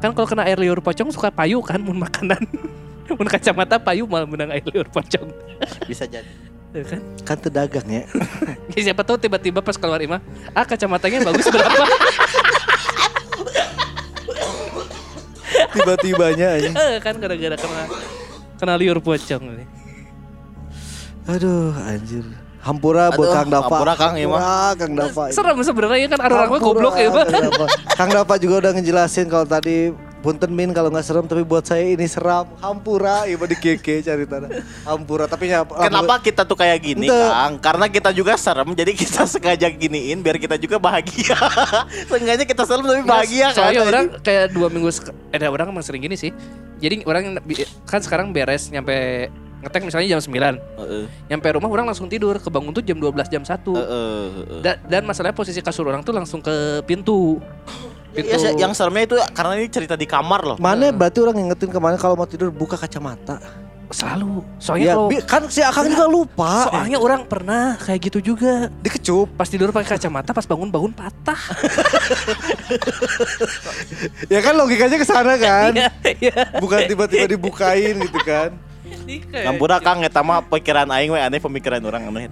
Kan kalau kena air liur pocong suka payu kan mun makanan. mun kacamata payu malah menang air liur pocong. Bisa jadi. Ya kan? Kan tedagang ya. Ya, siapa tahu tiba-tiba pas keluar imah, ah kacamatanya bagus berapa? Tiba-tibanya aja. Eh, kan gara-gara kena kena liur pocong nih. Aduh, anjir. Hampura buat Aduh, Kang Dava. hampura, Kang, iya, mah. Hampura, Kang Dava. Serem sebenarnya kan orang-orang mah Hampura, goblok ya, Pak. Kang. Kang Dava juga udah ngejelasin kalau tadi Punten Min kalau nggak serem tapi buat saya ini seram. Hampura, ibu di keke cari tanah. Hampura tapi ya Kenapa kita tuh kayak gini, Ente. Kang? Karena kita juga serem, jadi kita sengaja giniin biar kita juga bahagia. Seenggaknya kita serem tapi bahagia kan. Soalnya orang kayak dua minggu sek- eh orang emang sering gini sih. Jadi orang kan sekarang beres nyampe ngetek misalnya jam 9 Heeh. Nyampe rumah orang langsung tidur Kebangun tuh jam 12 jam 1 Heeh, heeh. Da- Dan masalahnya posisi kasur orang tuh langsung ke pintu Iya, yang seremnya itu karena ini cerita di kamar loh. Mana berarti orang ngingetin ke mana kalau mau tidur buka kacamata. Selalu Soalnya Ya, kalau kan si Akang juga lupa. Soalnya orang pernah kayak gitu juga dikecup. Pas tidur pakai kacamata Pas bangun-bangun patah Ya kan logikanya ke sana kan. Iya Iya Bukan tiba-tiba dibukain gitu kan. Ngampura Kang eta mah pikiran aing we aneh pemikiran orang aneh.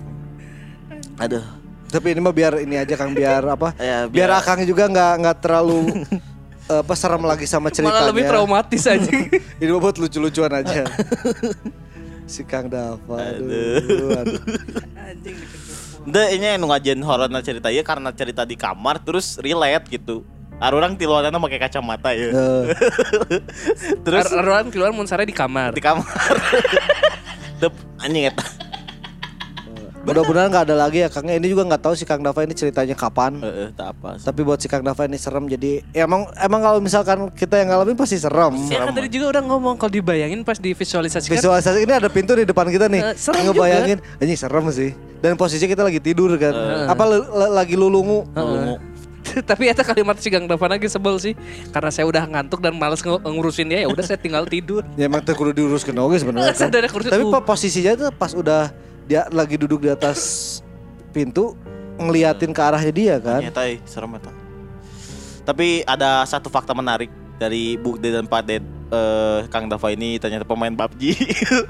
Aduh. Tapi ini mah biar ini aja Kang biar apa? Ya, biar, biar- Akang juga nggak nggak terlalu eh, apa serem lagi sama ceritanya. Malah lebih traumatis aja. Ini mah buat lucu-lucuan aja. si Kang Dava. Aduh. aduh. Deh, ini yang ngajen horor cerita ya karena cerita di kamar terus relate gitu. Orang tiluanana pakai kacamata ya. Eh, Terus Ar- Arwan keluar munsare di kamar. di kamar. Dep, anjing eta. Mudah-mudahan nggak ada lagi ya Kang. Ini juga nggak tahu si Kang Dava ini ceritanya kapan. Heeh, tak apa. Tapi buat si Kang Dava ini serem jadi ya emang emang kalau misalkan kita yang ngalamin pasti serem. Ya kan tadi juga udah ngomong kalau dibayangin pas divisualisasikan Visualisasi ini ada pintu di depan kita nih. Eh, serem Ngebayangin, ini serem sih. Dan posisi kita lagi tidur kan. Apa le- le- lagi lulungu? Ngomong. Tapi eta kalimat si Gang Davan lagi sebel sih Karena saya udah ngantuk dan males nge- ngurusin dia ya udah saya tinggal tidur Ya emang teh kudu diuruskan oke sebenarnya kan. Tapi uh. posisinya tuh pas udah dia lagi duduk di atas pintu ngeliatin ke arahnya dia kan. Eh, serem eta. Tapi ada satu fakta menarik dari Bukde dan Pak Ded eh, Kang Dava ini ternyata pemain PUBG.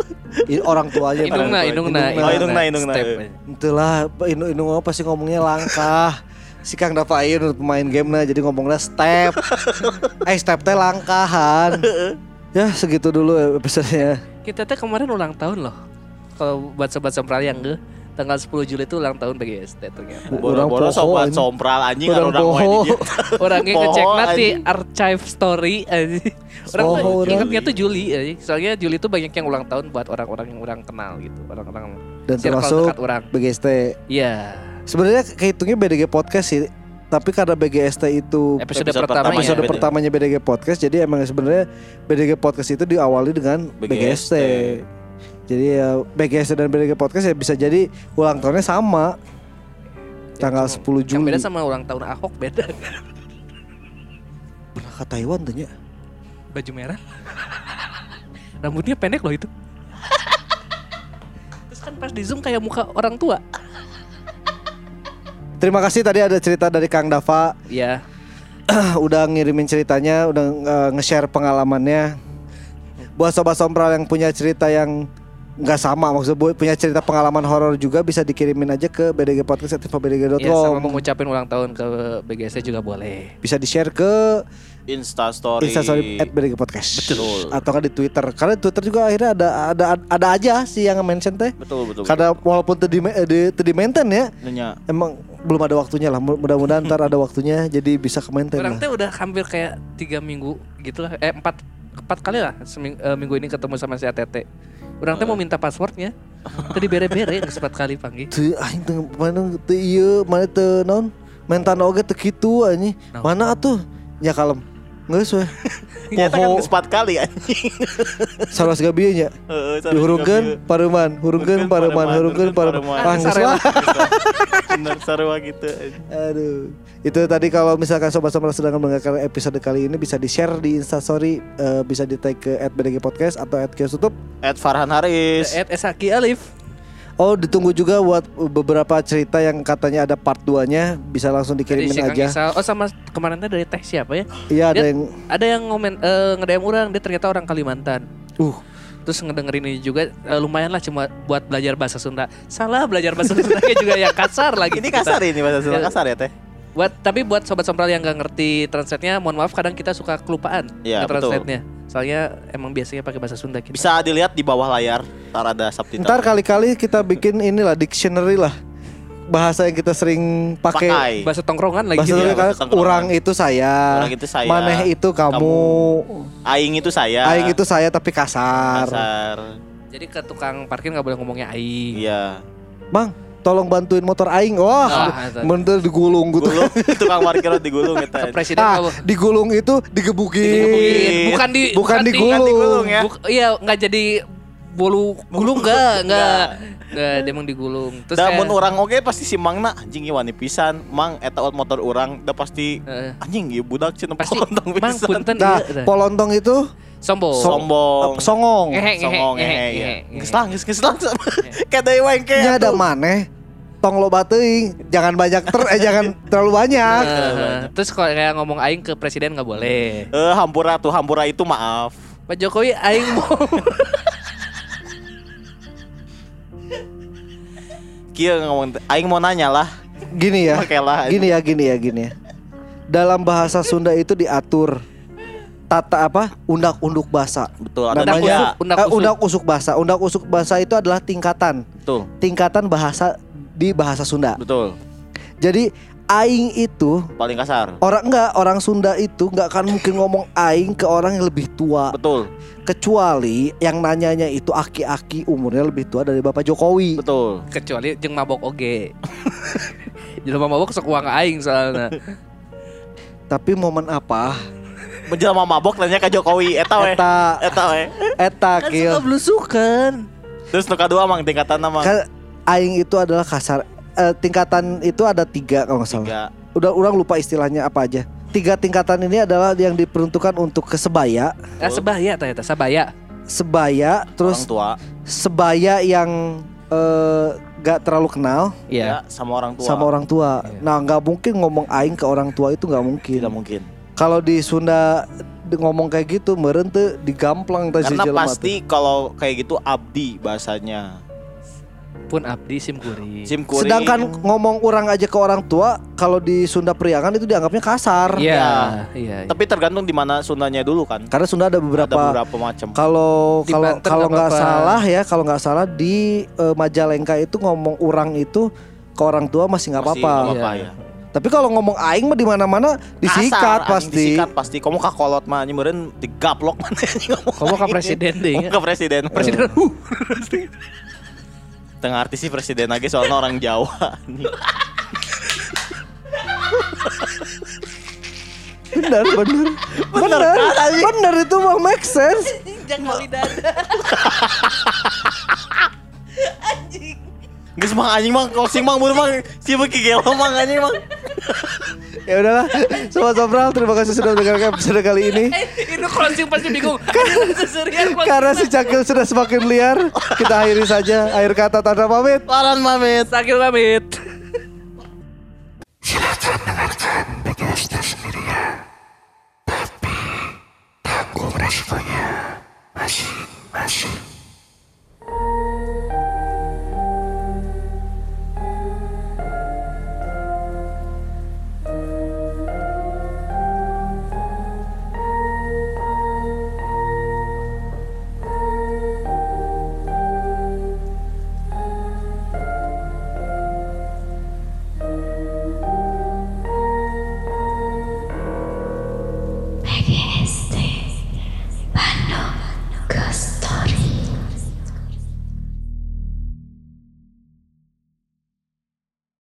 Orang tuanya Indungna, indungna, Oh, indungna, indungna. Step. Itulah Inu mah pasti ngomongnya langkah. si Kang Dava nu pemain game nah jadi ngomongnya step. eh step teh langkahan. ya segitu dulu episodenya. Kita teh kemarin ulang tahun loh Kalau buat sobat sompral yang ge Tanggal 10 Juli itu ulang tahun BGST ternyata Boro-boro Orang poho, sobat sompral anjing Orang kan orang poho. Orangnya ngecek nanti archive story anjing. Orang Poho, tuh orang. ingatnya tuh Juli anjing. Soalnya Juli tuh banyak yang ulang tahun buat orang-orang yang orang kenal gitu Orang-orang Dan termasuk dekat orang BGST. Iya Sebenarnya kehitungnya BDG podcast sih. Tapi karena BGST itu Episode, Episode pertama pertama ya episode BDG. pertamanya BDG podcast jadi emang sebenarnya BDG podcast itu diawali dengan BGST. BGST. Jadi ya BGST dan BDG podcast ya bisa jadi ulang tahunnya sama. Tanggal 10 Yang Juli. beda sama ulang tahun Ahok beda Belah ke Taiwan tuh. Baju merah Rambutnya pendek loh itu Terus kan pas di zoom kayak muka orang tua Terima kasih tadi ada cerita dari Kang Dava Iya udah ngirimin ceritanya, udah eh, nge-share pengalamannya. Buat sobat sompral yang punya cerita yang nggak sama maksudnya bu- punya cerita pengalaman horor juga bisa dikirimin aja ke bdgpodcast@bdg.com. Ya sama mengucapin ulang tahun ke BGST juga boleh bisa di-share ke Insta story. Instastory at BDG Podcast. Betul. Atau kan di Twitter. Karena di Twitter juga akhirnya ada ada ada aja sih yang mention teh. Betul betul. Karena walaupun tadi di maintain ya, Nanya. emang belum ada waktunya lah. Mudah-mudahan ntar ada waktunya jadi bisa ke maintain Orang lah. teh udah hampir kayak tiga minggu gitu lah Eh empat Empat kali lah seming- eh, minggu ini ketemu sama si ATT Orang teh mau minta passwordnya Tadi bere-bere geus empat kali panggil Tuh aing teu mana teu ieu mana teu naon mentan oge teu kitu anjing. Naon? Mana atuh? Ya kalem. Ternyata kan Poho empat kali anjing. saras gabieu nya. Heeh, sorry, Dihurungkeun Gabriel. pareman, hurungkeun pareman, hurungkeun pareman. Ah geus sarua. lah. Bener sarua gitu. Aduh. Itu tadi kalau misalkan sobat-sobat sedang mendengarkan episode kali ini bisa di-share di Instastory, eh, bisa di-tag ke podcast atau @kiosutub. Ed Farhan Haris. Ed Esaki Alif Oh, ditunggu juga buat beberapa cerita yang katanya ada part 2-nya, bisa langsung dikirimin si aja. Isal. Oh sama kemarin dari teh siapa ya Iya, ada yang Ada yang ngomen eh nge-DM orang Dia ternyata orang Kalimantan uh Terus ngedengerin ini juga eh, lumayan lah cuma buat belajar bahasa Sunda. Salah belajar bahasa Sunda juga yang kasar lagi. Ini kasar ini bahasa Sunda Ya. kasar ya teh. Buat tapi buat sobat sompral yang nggak ngerti translate-nya, mohon maaf kadang kita suka kelupaan Iya, translate-nya. Soalnya emang biasanya pakai bahasa Sunda kita. Bisa dilihat di bawah layar. Ntar ada subtitle. Ntar kali-kali kita bikin inilah dictionary lah bahasa yang kita sering pakai. pakai. bahasa tongkrongan lagi Bahasa gitu ya. bahasa tongkrongan. orang itu saya, Orang itu saya, maneh itu kamu, Aing itu saya. aing itu saya tapi kasar. kasar. Jadi ke tukang parkir nggak boleh ngomongnya aing. Iya. Bang, tolong bantuin motor aing. Wah, Ah, itu. bener digulung gitu. Gulung tukang parkir digulung gitu. Ke presiden Ah, boleh. digulung itu digebukin. Digebukin. Bukan di Bukan di- digulung. Digulung ya. Buk- iya nggak jadi bolu gulung nggak nggak nggak dia emang digulung. Terus Da kayak- mun orang oge pasti si Mangna anjing wani pisan. Mang eta motor orang da pasti Eh, anjing ieu budak cenah pasti polontong pisan. punten Nah, iya, polontong itu sombong. Sombong. songong. Ngehe, ngehe, Songong ngehe, ngehe ngehe, ya. ngehe. Geus lah geus geus lah. Kayak deui wae ke. Nya ada maneh. Tong lo teuing, jangan banyak ter eh jangan terlalu banyak. Terus kalau kayak ngomong aing ke presiden nggak boleh. Eh hampura tuh hampura itu maaf. Pak Jokowi aing mau Kieu ngomong aing mau nanya lah. gini ya. Makela. Gini ya, gini ya, gini ya. Dalam bahasa Sunda itu diatur tata apa? Undak-unduk bahasa. Betul, ada Namanya eh, usuk. undak usuk bahasa. Undak usuk bahasa itu adalah tingkatan. Betul. Tingkatan bahasa di bahasa Sunda. Betul. Jadi aing itu Paling kasar. orang enggak orang Sunda itu enggak akan mungkin ngomong aing ke orang yang lebih tua Betul. kecuali yang nanyanya itu aki-aki umurnya lebih tua dari Bapak Jokowi. Betul. kecuali jeung mabok oge. Jelema mabok sok uang aing soalnya. Tapi momen apa? Menjelma mabok nanya ke Jokowi eta we. Eta Eta we. eta Kan kieu. suka belusukan. Terus nu kadua mang tingkatan nama. Kan aing itu adalah kasar eh, tingkatan itu ada tiga kalau nggak salah. Tiga. Udah orang lupa istilahnya apa aja. Tiga tingkatan ini adalah yang diperuntukkan untuk kesebaya, Eh sebaya ternyata sabaya. sebaya, terus orang tua. sebaya yang eh, gak terlalu kenal Iya. Ya, sama orang tua. sama orang tua. Iya. Nah nggak mungkin ngomong aing ke orang tua itu nggak mungkin. Tidak mungkin. Kalau di Sunda ngomong kayak gitu meren tuh digamplang teh si Karena pasti kalau kayak gitu abdi bahasanya. Pun abdi sim kuring. Sim tuh. kuring. Sedangkan ngomong orang aja ke orang tua kalau di Sunda Priangan itu dianggapnya kasar. Iya, Ya. iya. tapi tergantung di mana Sundanya dulu kan. Karena Sunda ada beberapa Ada beberapa macam. Kalau kalau kalau nggak salah ya, kalau nggak salah di eh, Majalengka itu ngomong orang itu ke orang tua masih nggak Masih apa-apa. nggak apa-apa Iya. ya. Tapi kalau ngomong aing mah di mana-mana disikat Kasar, anjing, pasti. Disikat pasti. Kamu kakolot mah anjing meureun digaplok mana anjing ngomong. Kamu ke presiden deh. Kamu ke presiden. Presiden. Huh. Tengah artis sih presiden lagi soalnya orang Jawa. Benar, benar. Benar. Benar itu mah make sense. Jangan dada. Geus mah anjing mah closing mah mun mah si beki gelo mah anjing mah. Ya udahlah, Sobat Sobral terima kasih sudah mendengarkan episode kali ini. Itu closing pasti bingung. Karena si Cakil sudah semakin liar, kita akhiri saja. Akhir kata tanda pamit. Paran mamit. Sakil pamit. Silakan dengarkan ya. Tapi tanggung resikonya masing-masing.